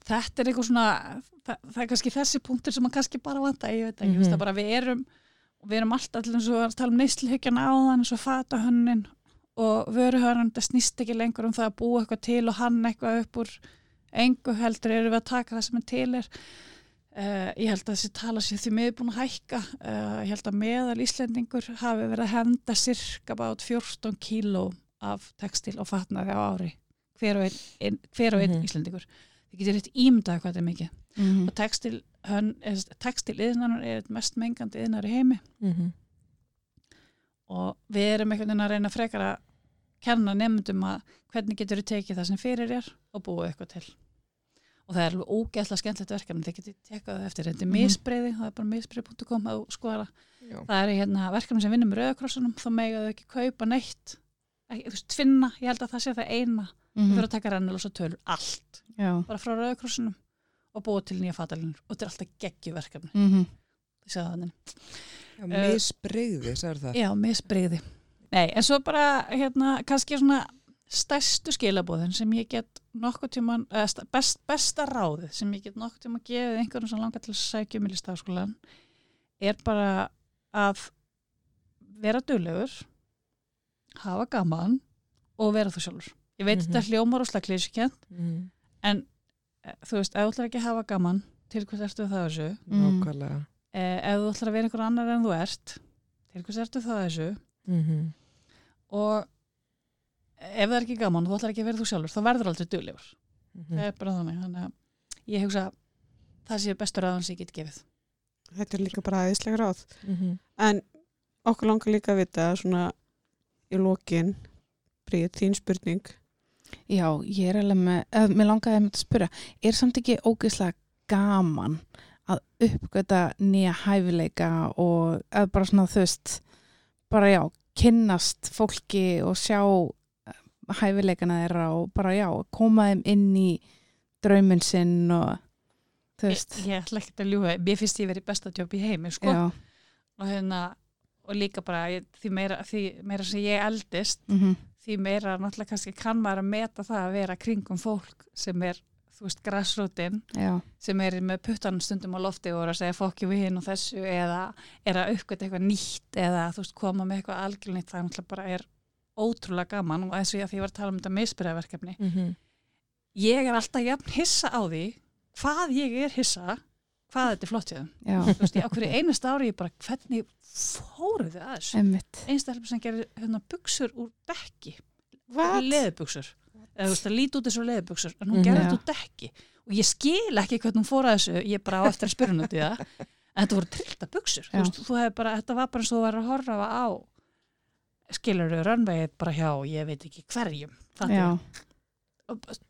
þetta er eitthvað svona það, það er kannski þessi punktur sem maður kannski bara vanta, ég veit ekki, mm. -hmm. bara við erum við erum alltaf til þess að tala um neysluhyggjan áðan eins og fata hönnin og vöruhörn, það snýst ekki lengur um það að búa eitthvað til og hann eitthvað upp úr engu heldur erum við að taka það sem er til er uh, ég held að þessi tala sér því miður búin að hækka uh, ég held að meðal Íslendingur hafi verið að henda cirka bát 14 kíló af textil og fatnaði á ári hver og einn, ein, hver og einn Mhm. Íslendingur þið getur rétt ímyndað hvað þetta er mikið. Mm og textil, textil yðnar er mest mengandi yðnar í heimi. Mhm. og við erum einhvern veginn að reyna frekar að kenna nefndum að hvernig getur þið tekið það sem fyrir er og búið eitthvað til. Og það er alveg ógeðslega skemmtilegt verkefni. Þið getur tekað það eftir, þetta er Mhm. misbreyði það er bara misbreyði.com að skoða. Það er hérna verkefni sem vinnum með rauðakrossunum þá mega þau ekki kaupa neitt. Ekki, þú veist, tvinna, ég held að það sé það eina við -hmm. fyrir að taka rennilósa tölur, allt Já. bara frá rauðakrossunum og búið til nýja fatalínur og þetta er alltaf geggjuverkefni Mm -hmm. Þið séu það þannig. Já, misbreyði, sagður það. Já, misbreyði. Nei, en svo bara hérna, kannski svona stærstu skilabóðin sem ég get nokkuð tíman, eða sta- best, besta ráðið sem ég get nokkuð tíma gefið einhverjum sem langar til að sækja um í listafaskólan er bara að vera duglegur hafa gaman og vera þú sjálfur. Ég veit Mhm. þetta hljómar og slag klísikent Mhm. en eh, þú veist, ef þú ætlar ekki að hafa gaman til hvers ertu það þessu Mm. Nákvæmlega. eh, ef þú ætlar að vera einhver annar en þú ert til hvers ertu það þessu Mhm. og ef það er ekki gaman og þú ætlar ekki að vera þú sjálfur þá verður aldrei duglegur Mhm. það er bara þannig þannig að ég hugsa að það sé bestur aðan sem ég get gefið Þetta er líka bara aðeinslega ráð. Mhm. En okkur langar líka að vita svona í lokin, Bríð, þín spurning. Já, ég er alveg með, eða, mér langaði að spyrja, er samt ekki ógeðslega gaman að uppgöta nýja hæfileika og eða bara svona veist, bara já, kynnast fólki og sjá eh, hæfileikana þeirra og bara já, koma þeim inn í drauminn sinn og þú ég, ég ætla ekki að ljúga, mér finnst ég verið besta jobb í heimi sko. já, og, hérna, og líka bara ég, því, meira, því meira sem ég eldist mm því meira náttúrulega kannski kann maður að meta það að vera kringum fólk sem er þú veist grassrútin sem er með puttan stundum á lofti og er að segja fokki við hinn og þessu eða er að uppgöta eitthvað nýtt eða þú veist koma með eitthvað algjörnýtt það er náttúrulega bara er ótrúlega gaman og eins og ég að því ég var að tala um þetta misbyrjaverkefni Mhm. ég er alltaf jafn hissa á því hvað ég er hissa hvað þetta er flott þeim. Já, þú veist, ég á hverju einasta ári ég bara hvernig fóruð þið að þessu? Einstaklega sem gerir hérna buksur úr dekki. What? leðubuksur eða þú veist að líti út þessu leðubuksur en hún gerði Já. þetta úr dekki. Og ég skil ekki hvernig hún fór að þessu ég bara á eftir að spyrja hún út í það. En þetta voru trillta buksur þú Já. veist, þú hefur bara, þetta var bara eins og þú var að horfa á skilur þau rönnvegið bara hjá ég veit ekki hverjum.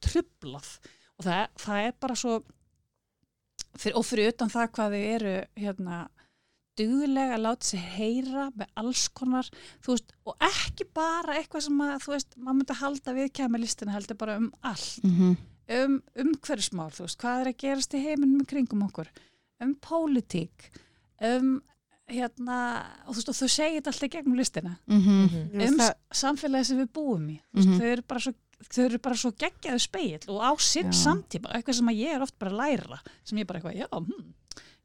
Trublað og það, það er bara svo fyrir, og fyrir utan það hvað þau eru hérna duglega að láta sér heyra með alls konar, þú veist, og ekki bara eitthvað sem að, þú veist, maður myndi halda við kemur listina heldur bara um allt Mhm. um umhverfismál, þú veist, hvað er að gerast í heiminum kringum okkur, um pólitík, um hérna, og þú veist, og þau segir þetta alltaf gegnum listina, Mhm. Já, um það- samfélagi sem við búum í, veist, Mhm. þau eru bara svo þau eru bara svo geggjaðu speill og á sinn Já. samtíma, eitthvað sem að ég er oft bara að læra, sem ég bara eitthvað, já, hm,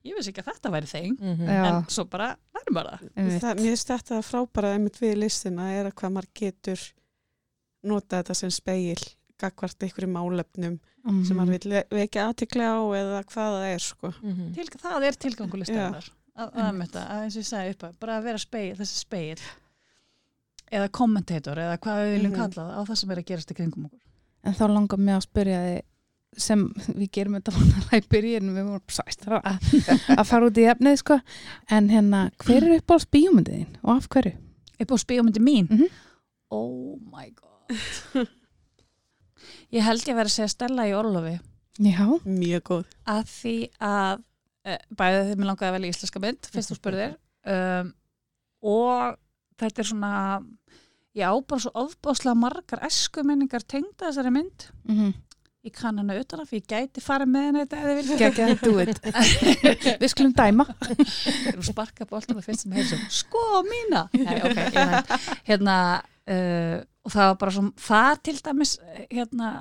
ég vissi ekki að þetta væri þeim, Mhm. Já, en svo bara lærum bara það. mér finnst þetta frábæra einmitt við listina er að hvað maður getur nota þetta sem speil gagvart einhverjum málefnum Mhm. sem maður vil vekja aðtikli á eða hvað það er sko. Mhm. Til, það er tilgangu listarinnar að, að, að, að eins og ég sagði upp að bara að vera speil, þessi speil eða kommentator eða hvað við viljum Mhm. kalla það á það sem er að gerast í kringum okkur. En þá langar mig að spyrja þig sem við gerum þetta vanlega í byrjun við vorum sæst að, fara út í efnið sko. En hérna, hver er upp á spíumöndiðin og af hverju? upp á spíómyndi mín? Mhm. oh my god. Ég held ég að vera að segja Stella í Orlofi. Já, mjög góð. Að því að uh, bæðið þegar mér langaði að velja íslenska mynd fyrst þú spurðir. Um, og þetta er svona ég á bara svo ofbáslega margar eskuminningar tengda þessari mynd. Mm ég kann hana utan af, ég gæti fara með henni þetta eða vilja Gekki að do it? Við skulum dæma. Og sparka bóltum og fyrst sem heyrðum sko mína! Nei, okay, hérna, uh, og það var bara svo það til dæmis eh, hérna,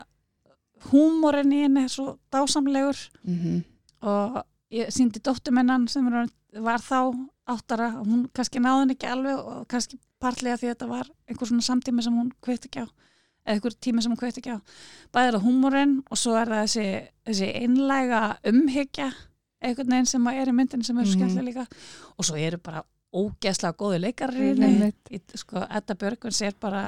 húmórin í henni er svo dásamlegur. Mm og ég síndi dóttumennan sem var þá áttara og hún kannski náði henni ekki alveg og kannski partlega því að þetta var einhver svona samtími sem hún kveitt ekki á eða einhver tími sem hún kveitt ekki á bæðið það húmórin og svo er það þessi, þessi einlæga umhyggja einhvern veginn sem er í myndin sem er Mhm. mm. skemmtilega líka og svo eru bara ógeðslega góði henni. Í- sko, Edda Björgvins er bara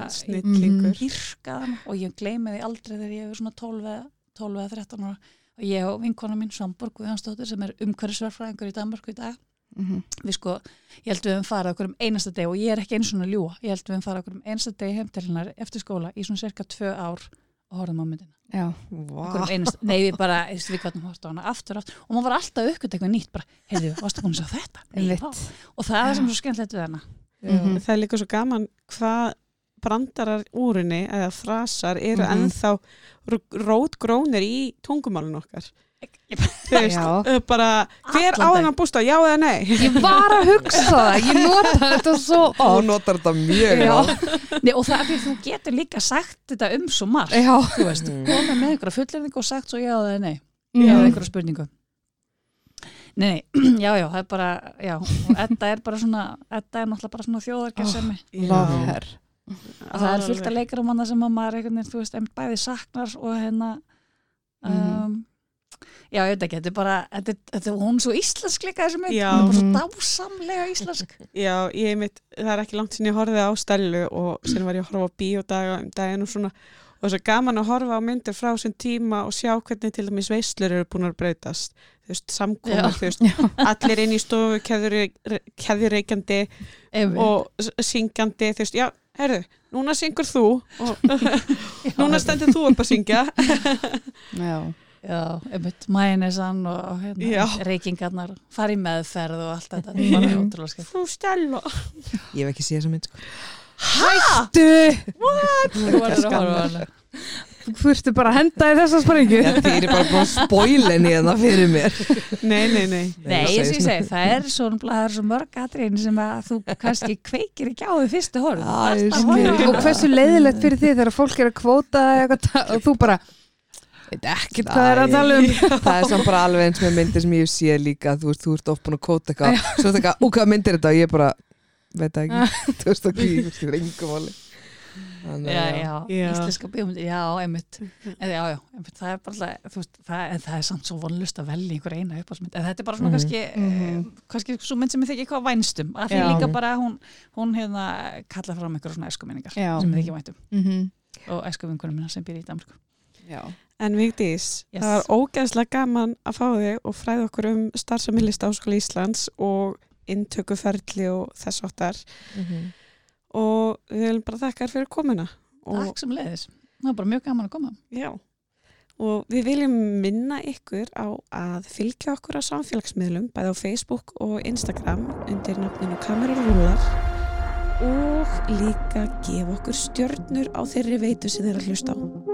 hýrkaðan og ég gleymi því aldrei þegar ég er svona 12 eða 12 eða 13 ára og ég og vinkona mín Svanborg Guðjónsdóttir sem er umhverfisverfræðingur í Danmarku í dag -hmm. við sko, ég held við höfum farið okkur um einasta deg og ég er ekki eins og að ljúa, ég held við höfum farið okkur um einasta deg heim til hennar eftir skóla í svona cirka tvö ár og horfðum á myndina. Já, okkur um einasta, nei við bara, við gætum hort á hana aftur, aftur og maður var alltaf aukvöld eitthvað nýtt bara, heyrðu, varstu búin að sjá þetta? Nei, og það er sem svo skemmtilegt við hana. Mhm. það er líka svo gaman hvað brandarar úrinni eða frasar eru Mhm. ennþá rótgrónir í tungumálun okkar þú veist, uh, bara hver á þennan bústa, já eða nei? Ég var að hugsa það, ég nota þetta svo Þú oft. notar þetta mjög. Nei, og það er því að þú getur líka sagt þetta um svo margt Já, þú veist, Mm. komið með einhverja fulleringu og sagt svo já eða nei. Já. eða einhverja spurningu. Nei, nei, já, já, það er bara já, og þetta er bara svona þetta er náttúrulega bara svona þjóðarkessemi her og það er fullt að leikar um hana sem að maður einhvern veginn, þú veist, einmitt bæði saknar og hérna um, Mhm. Já, ég veit ekki, þetta er bara þetta, þetta hún er svo íslensk líka þessi mynd. Já. hún er bara svo dásamlega íslensk. Já, ég mitt, það er ekki langt sinni ég horfið á stælu og sinni var ég að horfa á bíódaga um daginn og svona. Og er svo gaman að horfa á myndir frá þessum tíma og sjá hvernig til dæmis veislur eru búin að breytast. Þú veist, samkomur, Já. þú veist allir inn í stofu, keðjureikjandi Einmitt. og syngjandi, þú veist, já, herðu núna syngur þú og núna stendur þú upp að syngja. Já, Já, einmitt, mænesan og, og Já. hérna, reykingarnar, fari í meðferð og allt þetta, þetta er bara Mhm. ótrúlega skemmt. Frú Stella Ég hef ekki séð þessa mynd sko. Hættu Þú verður að horfa hana. Þú fyrstu bara að henda í þessa sprengju Þið er bara búin að spoila henni hérna fyrir mér Nei, nei, nei Nei, það ég sé segi, það er svo, það er svo mörg atriðin sem að þú kannski kveikir ekki á því fyrstu horf. Og hversu leiðilegt fyrir því þegar fólk er að kvóta eitthvað, og þú bara veit ekkert hvað það er að tala um Það er samt bara alveg eins með myndir sem ég séð líka Þú veist, þú ert oft búin að kóta eitthvað Svo er þetta eitthvað, og hvað myndir þetta? Og ég bara, veit það ekki Þú veist ekki, þú veist, það er máli Þannig, Já, að- já, íslenska bíómyndir, já, einmitt. En, já, já, einmitt, það er bara, alltaf, þú veist, það, það er samt svo vonlust að velja einhver eina uppáhaldsmynd. En þetta er bara svona Mhm. kannski, Mhm. eh, kannski svo mynd sem ég þykir eitthvað vænstum. Af því líka bara hún, hún hérna svona ég þykir væntum. Mhm. Og eskuvinkunum minna sem býr í Danmarku. Já, En Vigdís, Yes. það var ógeðslega gaman að fá þig og fræða okkur um starfsamilist áskóla Íslands og inntökuferli og þess áttar Mhm. og við viljum bara þakka þér fyrir komuna Takk sem leiðis. það er bara mjög gaman að koma Já, og við viljum minna ykkur á að fylgja okkur á samfélagsmiðlum, bæði á Facebook og Instagram undir nafninu Kamerarúlar og líka gefa okkur stjörnur á þeirri veitu sem þeir að hlusta á.